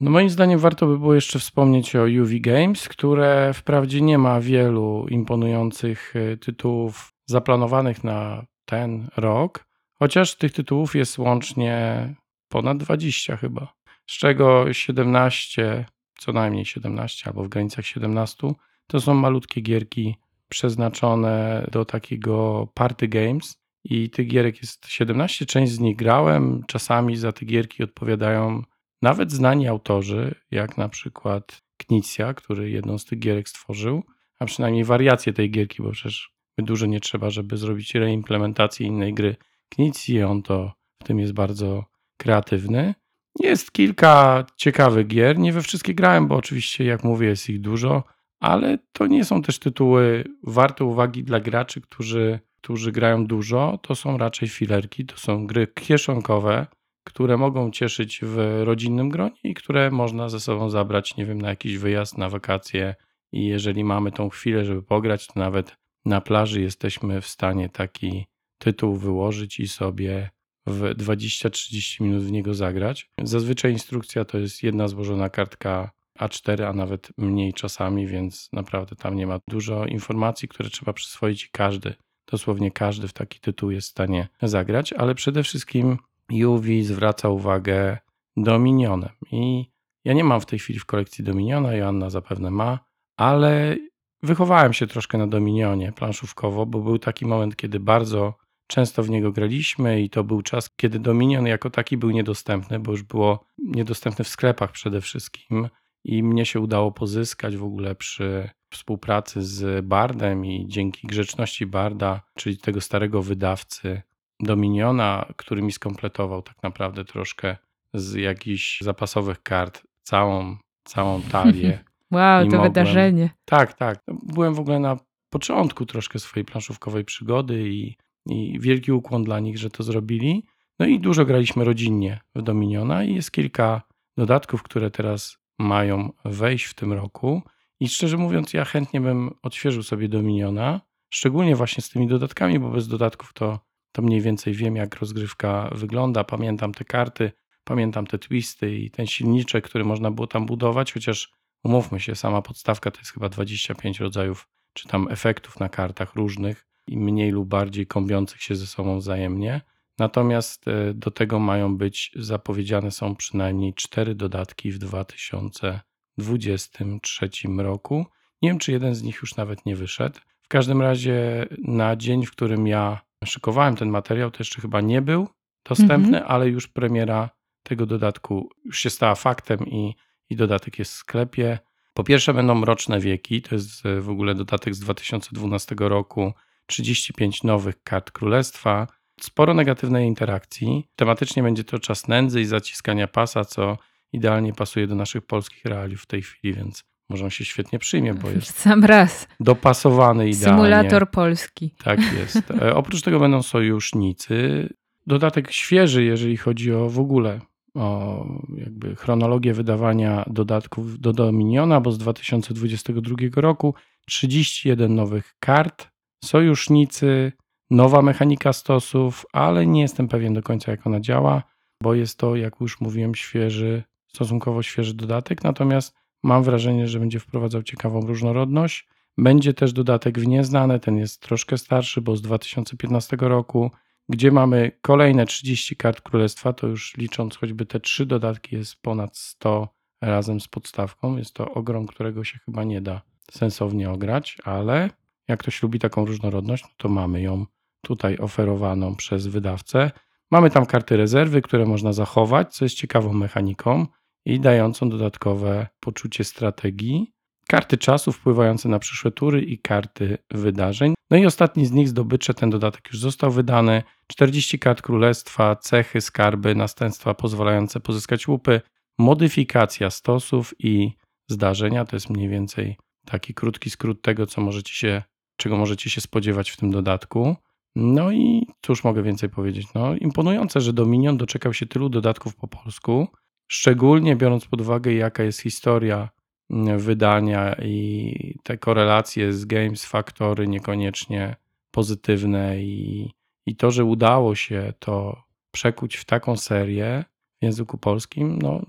No moim zdaniem warto by było jeszcze wspomnieć o UV Games, które wprawdzie nie ma wielu imponujących y, tytułów zaplanowanych na ten rok, chociaż tych tytułów jest łącznie ponad 20 chyba, z czego 17, co najmniej 17 albo w granicach 17, to są malutkie gierki przeznaczone do takiego party games i tych gierek jest 17, część z nich grałem, czasami za te gierki odpowiadają nawet znani autorzy, jak na przykład Knizia, który jedną z tych gierek stworzył, a przynajmniej wariację tej gierki, bo przecież dużo nie trzeba, żeby zrobić reimplementację innej gry Knizji, on to w tym jest bardzo kreatywny. Jest kilka ciekawych gier, nie we wszystkie grałem, bo oczywiście, jak mówię, jest ich dużo, ale to nie są też tytuły warte uwagi dla graczy, którzy, którzy grają dużo. To są raczej filerki, to są gry kieszonkowe, które mogą cieszyć w rodzinnym gronie i które można ze sobą zabrać, nie wiem, na jakiś wyjazd, na wakacje. I jeżeli mamy tą chwilę, żeby pograć, to nawet na plaży jesteśmy w stanie taki tytuł wyłożyć i sobie w 20-30 minut w niego zagrać. Zazwyczaj instrukcja to jest jedna złożona kartka A4, a nawet mniej czasami, więc naprawdę tam nie ma dużo informacji, które trzeba przyswoić i każdy, dosłownie każdy w taki tytuł jest w stanie zagrać, ale przede wszystkim Juwi zwraca uwagę Dominionem. I ja nie mam w tej chwili w kolekcji Dominiona, Joanna zapewne ma, ale wychowałem się troszkę na Dominionie planszówkowo, bo był taki moment, kiedy bardzo często w niego graliśmy i to był czas, kiedy Dominion jako taki był niedostępny, bo już było niedostępny w sklepach przede wszystkim i mnie się udało pozyskać w ogóle przy współpracy z Bardem i dzięki grzeczności Barda, czyli tego starego wydawcy Dominiona, który mi skompletował tak naprawdę troszkę z jakichś zapasowych kart całą, całą talię. <laughs> Wow, to mogłem... wydarzenie. Tak, tak. Byłem w ogóle na początku troszkę swojej planszówkowej przygody i, i wielki ukłon dla nich, że to zrobili. No i dużo graliśmy rodzinnie w Dominiona i jest kilka dodatków, które teraz mają wejść w tym roku. I szczerze mówiąc, ja chętnie bym odświeżył sobie Dominiona, szczególnie właśnie z tymi dodatkami, bo bez dodatków to, to mniej więcej wiem, jak rozgrywka wygląda. Pamiętam te karty, pamiętam te twisty i ten silniczek, który można było tam budować, chociaż umówmy się, sama podstawka to jest chyba 25 rodzajów czy tam efektów na kartach różnych i mniej lub bardziej kombiących się ze sobą wzajemnie. Natomiast e, do tego mają być zapowiedziane są przynajmniej cztery dodatki w 2023 roku. Nie wiem, czy jeden z nich już nawet nie wyszedł. W każdym razie na dzień, w którym ja szykowałem ten materiał, to jeszcze chyba nie był dostępny, mhm. ale już premiera tego dodatku już się stała faktem i, i dodatek jest w sklepie. Po pierwsze będą Mroczne Wieki, to jest e, w ogóle dodatek z 2012 roku, 35 nowych kart Królestwa, sporo negatywnej interakcji. Tematycznie będzie to czas nędzy i zaciskania pasa, co idealnie pasuje do naszych polskich realiów w tej chwili, więc może on się świetnie przyjmie, bo jest sam raz dopasowany idealnie. Symulator polski. Tak jest. E, oprócz tego będą sojusznicy. Dodatek świeży, jeżeli chodzi o w ogóle o jakby chronologię wydawania dodatków do Dominiona, bo z 2022 roku 31 nowych kart, sojusznicy, nowa mechanika stosów, ale nie jestem pewien do końca, jak ona działa, bo jest to, jak już mówiłem, świeży, stosunkowo świeży dodatek. Natomiast mam wrażenie, że będzie wprowadzał ciekawą różnorodność. Będzie też dodatek w nieznane, ten jest troszkę starszy, bo z 2015 roku, gdzie mamy kolejne 30 kart królestwa, to już licząc choćby te trzy dodatki jest ponad 100 razem z podstawką. Jest to ogrom, którego się chyba nie da sensownie ograć, ale jak ktoś lubi taką różnorodność, no to mamy ją tutaj oferowaną przez wydawcę. Mamy tam karty rezerwy, które można zachować, co jest ciekawą mechaniką i dającą dodatkowe poczucie strategii. Karty czasu wpływające na przyszłe tury i karty wydarzeń. No i ostatni z nich, zdobycze, ten dodatek już został wydany. 40 kart królestwa, cechy, skarby, następstwa pozwalające pozyskać łupy, modyfikacja stosów i zdarzenia. To jest mniej więcej taki krótki skrót tego, co możecie się, czego możecie się spodziewać w tym dodatku. No i cóż mogę więcej powiedzieć? No, imponujące, że Dominion doczekał się tylu dodatków po polsku, szczególnie biorąc pod uwagę, jaka jest historia mm, wydania i te korelacje z Games Factory niekoniecznie pozytywne i, i to, że udało się to przekuć w taką serię w języku polskim, no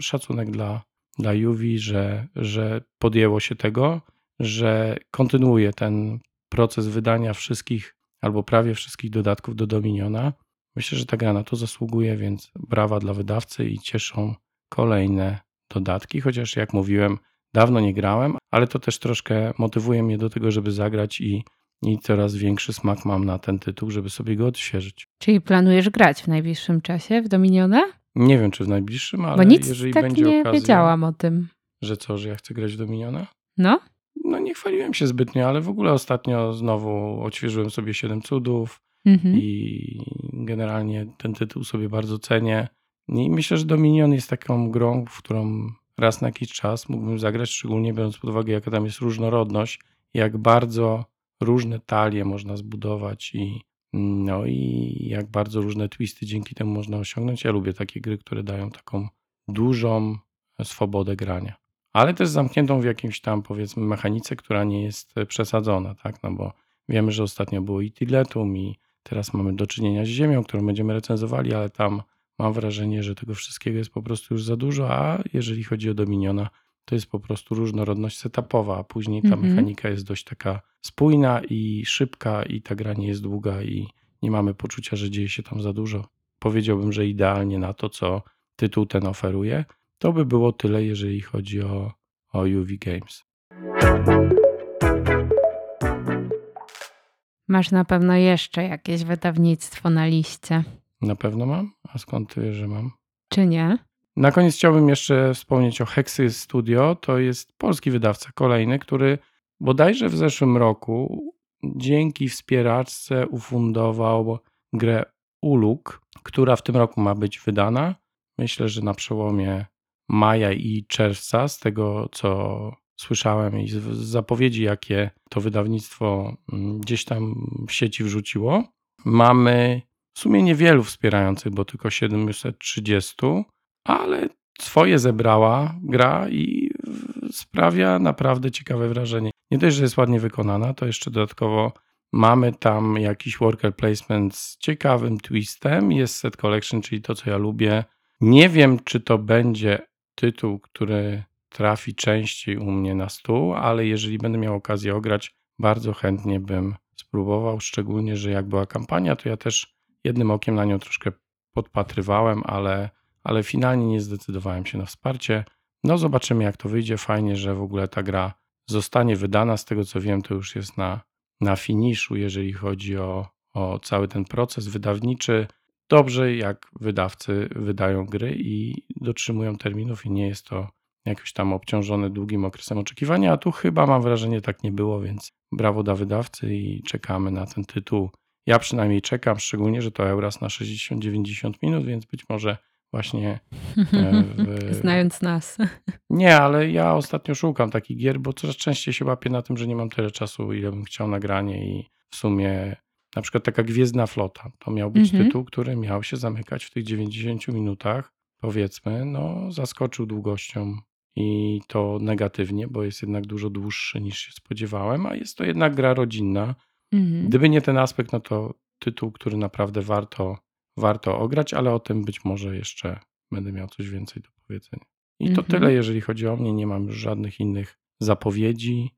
szacunek dla, dla Juwi, że, że podjęło się tego, że kontynuuje ten proces wydania wszystkich albo prawie wszystkich dodatków do Dominiona. Myślę, że ta gra na to zasługuje, więc brawa dla wydawcy i cieszą kolejne dodatki, chociaż jak mówiłem, dawno nie grałem, ale to też troszkę motywuje mnie do tego, żeby zagrać i, i coraz większy smak mam na ten tytuł, żeby sobie go odświeżyć. Czyli planujesz grać w najbliższym czasie w Dominiona? Nie wiem, czy w najbliższym, ale Bo nic jeżeli tak będzie nie okazja, wiedziałam o tym. że co, że ja chcę grać w Dominiona? No? No nie chwaliłem się zbytnio, ale w ogóle ostatnio znowu odświeżyłem sobie Siedem Cudów Mhm. i generalnie ten tytuł sobie bardzo cenię. I myślę, że Dominion jest taką grą, w którą raz na jakiś czas mógłbym zagrać, szczególnie biorąc pod uwagę, jaka tam jest różnorodność, jak bardzo różne talie można zbudować i no i jak bardzo różne twisty dzięki temu można osiągnąć. Ja lubię takie gry, które dają taką dużą swobodę grania. Ale też zamkniętą w jakimś tam powiedzmy mechanice, która nie jest przesadzona, tak? No bo wiemy, że ostatnio było i Tiletum i teraz mamy do czynienia z Ziemią, którą będziemy recenzowali, ale tam mam wrażenie, że tego wszystkiego jest po prostu już za dużo, a jeżeli chodzi o Dominiona, to jest po prostu różnorodność setupowa, a później ta Mhm. mechanika jest dość taka spójna i szybka i ta gra nie jest długa i nie mamy poczucia, że dzieje się tam za dużo. Powiedziałbym, że idealnie na to, co tytuł ten oferuje. To by było tyle, jeżeli chodzi o, o UV Games. Masz na pewno jeszcze jakieś wydawnictwo na liście, Na pewno mam? A skąd ty wiesz, że mam? czy nie? Na koniec chciałbym jeszcze wspomnieć o Hexy Studio. To jest polski wydawca kolejny, który bodajże w zeszłym roku dzięki wspieraczce ufundował grę Uluk, która w tym roku ma być wydana. Myślę, że na przełomie maja i czerwca, z tego co słyszałem i z zapowiedzi, jakie to wydawnictwo mm, gdzieś tam w sieci wrzuciło. Mamy w sumie niewielu wspierających, bo tylko 730, ale swoje zebrała gra i sprawia naprawdę ciekawe wrażenie. Nie dość, że jest ładnie wykonana, to jeszcze dodatkowo mamy tam jakiś worker placement z ciekawym twistem. Jest set collection, czyli to, co ja lubię. Nie wiem, czy to będzie tytuł, który trafi częściej u mnie na stół, ale jeżeli będę miał okazję ograć, bardzo chętnie bym spróbował. Szczególnie, że jak była kampania, to ja też jednym okiem na nią troszkę podpatrywałem, ale, ale finalnie nie zdecydowałem się na wsparcie. No, zobaczymy, jak to wyjdzie. Fajnie, że w ogóle ta gra zostanie wydana. Z tego co wiem, to już jest na, na finiszu, jeżeli chodzi o, o cały ten proces wydawniczy. Dobrze, jak wydawcy wydają gry i dotrzymują terminów, i nie jest to jakoś tam obciążone długim okresem oczekiwania. A tu chyba mam wrażenie, tak nie było, więc brawo dla wydawcy i czekamy na ten tytuł. Ja przynajmniej czekam, szczególnie, że to Euras na 60-90 minut, więc być może właśnie e, w, <laughs> Znając nas. <laughs> nie, ale ja ostatnio szukam takich gier, bo coraz częściej się łapię na tym, że nie mam tyle czasu, ile bym chciał nagranie i w sumie na przykład taka Gwiezdna Flota, to miał być Mhm. tytuł, który miał się zamykać w tych 90 minutach, powiedzmy, no zaskoczył długością i to negatywnie, bo jest jednak dużo dłuższy niż się spodziewałem, a jest to jednak gra rodzinna. Mhm. Gdyby nie ten aspekt, no to tytuł, który naprawdę warto, warto ograć, ale o tym być może jeszcze będę miał coś więcej do powiedzenia. I to Mhm. tyle, jeżeli chodzi o mnie. Nie mam już żadnych innych zapowiedzi.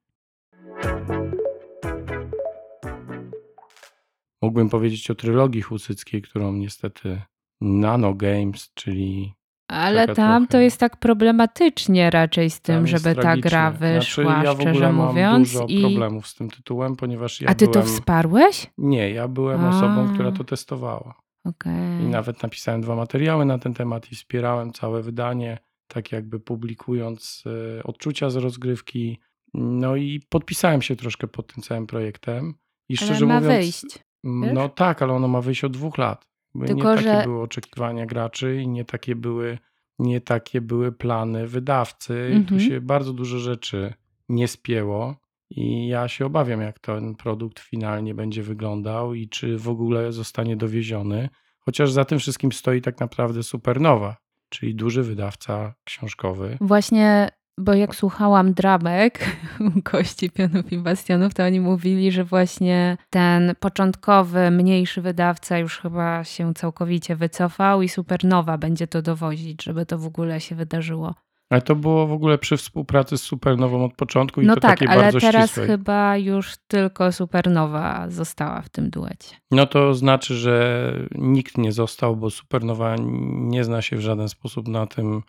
Mógłbym powiedzieć o trylogii husyckiej, którą niestety Nano Games, czyli Ale tam to trochę- jest tak problematycznie raczej z tym, żeby ta gra tragicznie. wyszła, Znaczy, ja szczerze ogóle mam mówiąc. dużo I... problemów z tym tytułem, ponieważ ja A ty byłem... to wsparłeś? Nie, ja byłem A. osobą, która to testowała. Okej. I nawet napisałem dwa materiały na ten temat i wspierałem całe wydanie, tak jakby publikując e, odczucia z rozgrywki. No i podpisałem się troszkę pod tym całym projektem. I Ale szczerze ma mówiąc, wyjść. Mm, no tak, ale ono ma wyjść od dwóch lat. Tylko, nie takie że- były oczekiwania graczy i nie takie były, nie takie były plany wydawcy. I Mhm. tu się bardzo dużo rzeczy nie spięło. I ja się obawiam, jak ten produkt finalnie będzie wyglądał i czy w ogóle zostanie dowieziony. Chociaż za tym wszystkim stoi tak naprawdę Supernowa, czyli duży wydawca książkowy. Właśnie, bo jak słuchałam dramek u <laughs> Kości, Pionów i Bastionów, to oni mówili, że właśnie ten początkowy, mniejszy wydawca już chyba się całkowicie wycofał i Supernowa będzie to dowozić, żeby to w ogóle się wydarzyło. Ale to było w ogóle przy współpracy z Supernową od początku i No to tak, takiej ale bardzo teraz ścisłej. chyba już tylko Supernowa została w tym duecie. No to znaczy, że nikt nie został, bo Supernowa nie zna się w żaden sposób na tym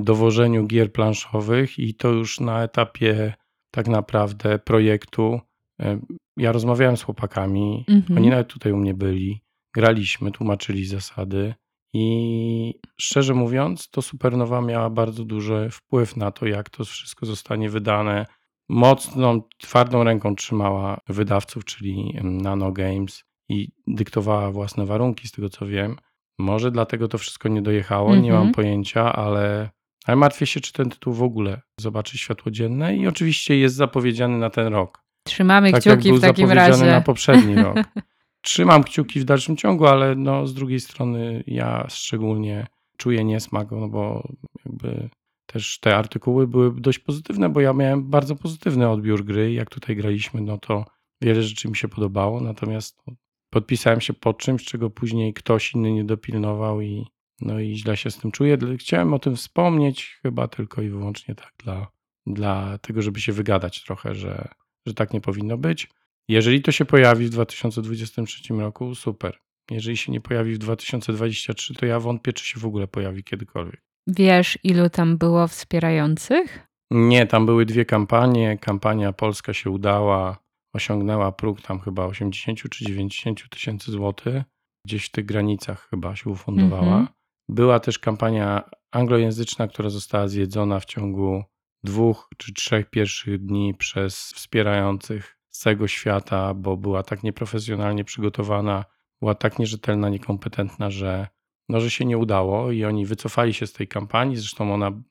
dowożeniu gier planszowych i to już na etapie tak naprawdę projektu. e, Ja rozmawiałem z chłopakami, Mhm. oni nawet tutaj u mnie byli, graliśmy, tłumaczyli zasady i szczerze mówiąc, to Supernowa miała bardzo duży wpływ na to, jak to wszystko zostanie wydane. Mocną, twardą ręką trzymała wydawców, czyli Nano Games i dyktowała własne warunki, z tego co wiem. Może dlatego to wszystko nie dojechało, nie Mhm. mam pojęcia, ale, ale martwię się, czy ten tytuł w ogóle zobaczy światło dzienne i oczywiście jest zapowiedziany na ten rok. Trzymamy Tak jak kciuki był w takim zapowiedziany razie. na poprzedni rok. <laughs> Trzymam kciuki w dalszym ciągu, ale no, z drugiej strony ja szczególnie czuję niesmak, no bo jakby też te artykuły były dość pozytywne, bo ja miałem bardzo pozytywny odbiór gry. Jak tutaj graliśmy, no to wiele rzeczy mi się podobało, natomiast no, podpisałem się pod czymś, czego później ktoś inny nie dopilnował i no i źle się z tym czuję. Chciałem o tym wspomnieć chyba tylko i wyłącznie tak dla, dla tego, żeby się wygadać trochę, że, że tak nie powinno być. Jeżeli to się pojawi w 2023 roku, super. Jeżeli się nie pojawi w 2023, to ja wątpię, czy się w ogóle pojawi kiedykolwiek. Wiesz, ilu tam było wspierających? Nie, tam były dwie kampanie. Kampania polska się udała, osiągnęła próg tam chyba 80 czy 90 tysięcy złotych. Gdzieś w tych granicach chyba się ufundowała. Mhm. Była też kampania anglojęzyczna, która została zjedzona w ciągu dwóch czy trzech pierwszych dni przez wspierających z całego świata, bo była tak nieprofesjonalnie przygotowana, była tak nierzetelna, niekompetentna, że, no, że się nie udało i oni wycofali się z tej kampanii. Zresztą ona, mm,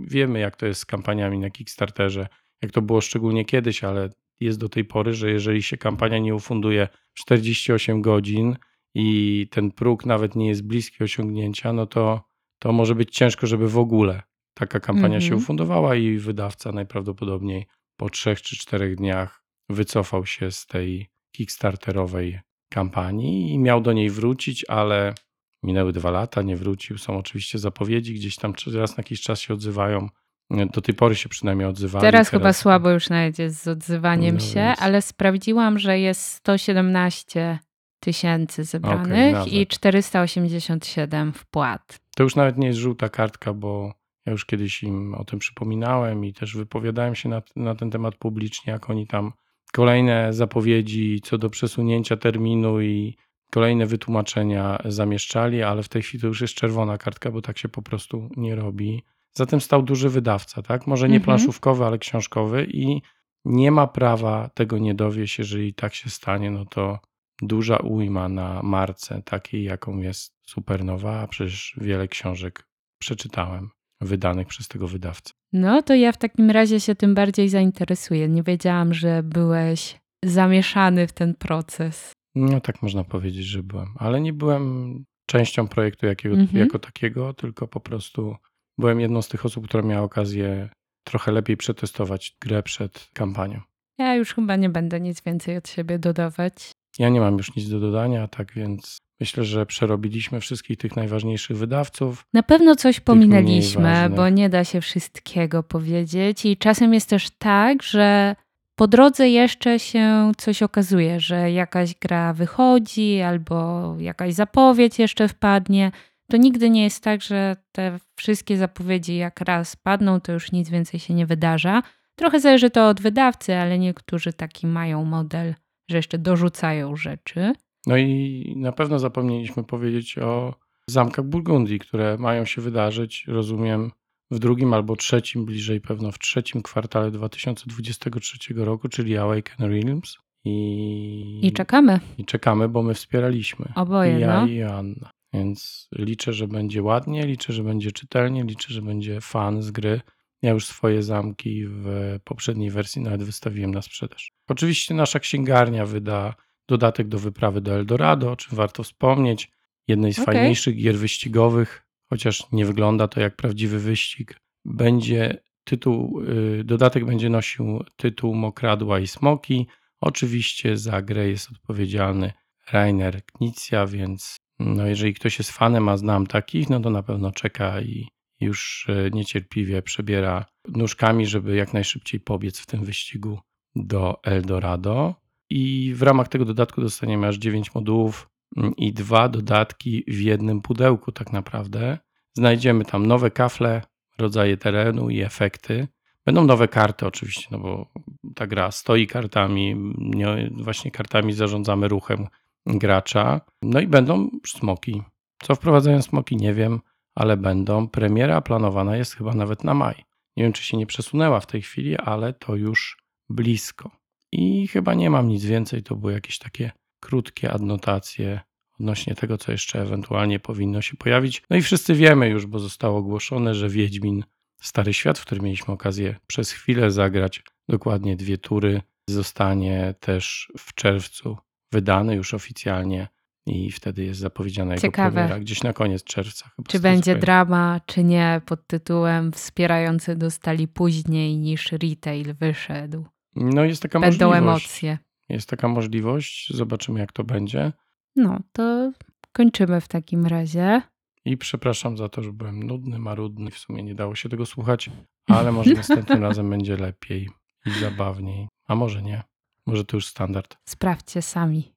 wiemy jak to jest z kampaniami na Kickstarterze, jak to było szczególnie kiedyś, ale jest do tej pory, że jeżeli się kampania nie ufunduje 48 godzin i ten próg nawet nie jest bliski osiągnięcia, no to, to może być ciężko, żeby w ogóle taka kampania się Mhm. ufundowała i wydawca najprawdopodobniej po trzech czy czterech dniach wycofał się z tej kickstarterowej kampanii i miał do niej wrócić, ale minęły dwa lata, nie wrócił. Są oczywiście zapowiedzi, gdzieś tam raz na jakiś czas się odzywają. Do tej pory się przynajmniej odzywali. Teraz, chyba słabo już nawet jest z odzywaniem No się, więc- ale sprawdziłam, że jest 117 tysięcy zebranych nawet. i 487 wpłat. To już nawet nie jest żółta kartka, bo ja już kiedyś im o tym przypominałem i też wypowiadałem się na, na ten temat publicznie, jak oni tam kolejne zapowiedzi co do przesunięcia terminu i kolejne wytłumaczenia zamieszczali, ale w tej chwili to już jest czerwona kartka, bo tak się po prostu nie robi. Zatem stał duży wydawca, tak? Może nie Mhm. planszówkowy, ale książkowy i nie ma prawa tego nie dowieść. Jeżeli tak się stanie, no to duża ujma na marce takiej, jaką jest Supernowa, a przecież wiele książek przeczytałem wydanych przez tego wydawcę. No to ja w takim razie się tym bardziej zainteresuję. Nie wiedziałam, że byłeś zamieszany w ten proces. No tak można powiedzieć, że byłem, ale nie byłem częścią projektu jakiego, Mhm. jako takiego, tylko po prostu byłem jedną z tych osób, która miała okazję trochę lepiej przetestować grę przed kampanią. Ja już chyba nie będę nic więcej od siebie dodawać. Ja nie mam już nic do dodania, tak więc myślę, że przerobiliśmy wszystkich tych najważniejszych wydawców. Na pewno coś pominęliśmy, bo nie da się wszystkiego powiedzieć. I czasem jest też tak, że po drodze jeszcze się coś okazuje, że jakaś gra wychodzi albo jakaś zapowiedź jeszcze wpadnie. To nigdy nie jest tak, że te wszystkie zapowiedzi jak raz padną, to już nic więcej się nie wydarza. Trochę zależy to od wydawcy, ale niektórzy taki mają model, że jeszcze dorzucają rzeczy. No i na pewno zapomnieliśmy powiedzieć o zamkach Burgundii, które mają się wydarzyć, rozumiem, w drugim albo trzecim, bliżej pewno w trzecim kwartale 2023 roku, czyli Awaken Realms. I, I czekamy. I czekamy, bo my wspieraliśmy. Oboje, I ja no. i Anna. Więc liczę, że będzie ładnie, liczę, że będzie czytelnie, liczę, że będzie fan z gry. Ja już swoje zamki w poprzedniej wersji nawet wystawiłem na sprzedaż. Oczywiście nasza księgarnia wyda dodatek do wyprawy do Eldorado, o czym warto wspomnieć. Jednej z Okej. fajniejszych gier wyścigowych, chociaż nie wygląda to jak prawdziwy wyścig. Będzie tytuł, y, dodatek będzie nosił tytuł Mokradła i Smoki. Oczywiście za grę jest odpowiedzialny Rainer Knizia, więc no jeżeli ktoś jest fanem, a znam takich, no to na pewno czeka i już e, niecierpliwie przebiera nóżkami, żeby jak najszybciej pobiec w tym wyścigu do Eldorado. I w ramach tego dodatku dostaniemy aż 9 modułów mm, i dwa dodatki w jednym pudełku tak naprawdę. Znajdziemy tam nowe kafle, rodzaje terenu i efekty. Będą nowe karty oczywiście, no bo ta gra stoi kartami, nie, właśnie kartami zarządzamy ruchem gracza. No i będą smoki. Co wprowadzają smoki, nie wiem, ale będą. Premiera planowana jest chyba nawet na maj. Nie wiem, czy się nie przesunęła w tej chwili, ale to już blisko. I chyba nie mam nic więcej. To były jakieś takie krótkie adnotacje odnośnie tego, co jeszcze ewentualnie powinno się pojawić. No i wszyscy wiemy już, bo zostało ogłoszone, że Wiedźmin Stary Świat, w którym mieliśmy okazję przez chwilę zagrać dokładnie dwie tury, zostanie też w czerwcu wydany już oficjalnie i wtedy jest zapowiedziana jego Ciekawe. premiera gdzieś na koniec czerwca. Chyba Czy będzie kojarzę. drama, czy nie, pod tytułem Wspierający dostali później niż retail wyszedł. No jest taka Będą możliwość. emocje. Jest taka możliwość. Zobaczymy jak to będzie. No, to kończymy w takim razie. I przepraszam za to, że byłem nudny, marudny. W sumie nie dało się tego słuchać, ale może <laughs> następnym razem będzie lepiej i zabawniej. A może nie. Może to już standard. Sprawdźcie sami.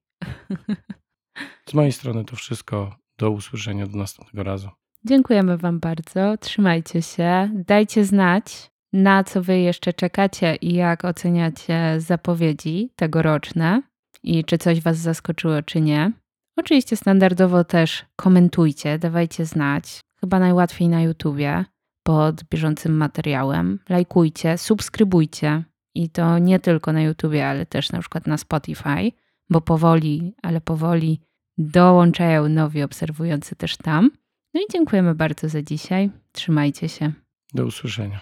Z mojej strony to wszystko. Do usłyszenia do następnego razu. Dziękujemy Wam bardzo. Trzymajcie się. Dajcie znać, na co Wy jeszcze czekacie i jak oceniacie zapowiedzi tegoroczne i czy coś Was zaskoczyło, czy nie. Oczywiście standardowo też komentujcie, dawajcie znać. Chyba najłatwiej na YouTubie pod bieżącym materiałem. Lajkujcie, subskrybujcie i to nie tylko na YouTubie, ale też na przykład na Spotify, bo powoli, ale powoli dołączają nowi obserwujący też tam. No i dziękujemy bardzo za dzisiaj. Trzymajcie się. Do usłyszenia.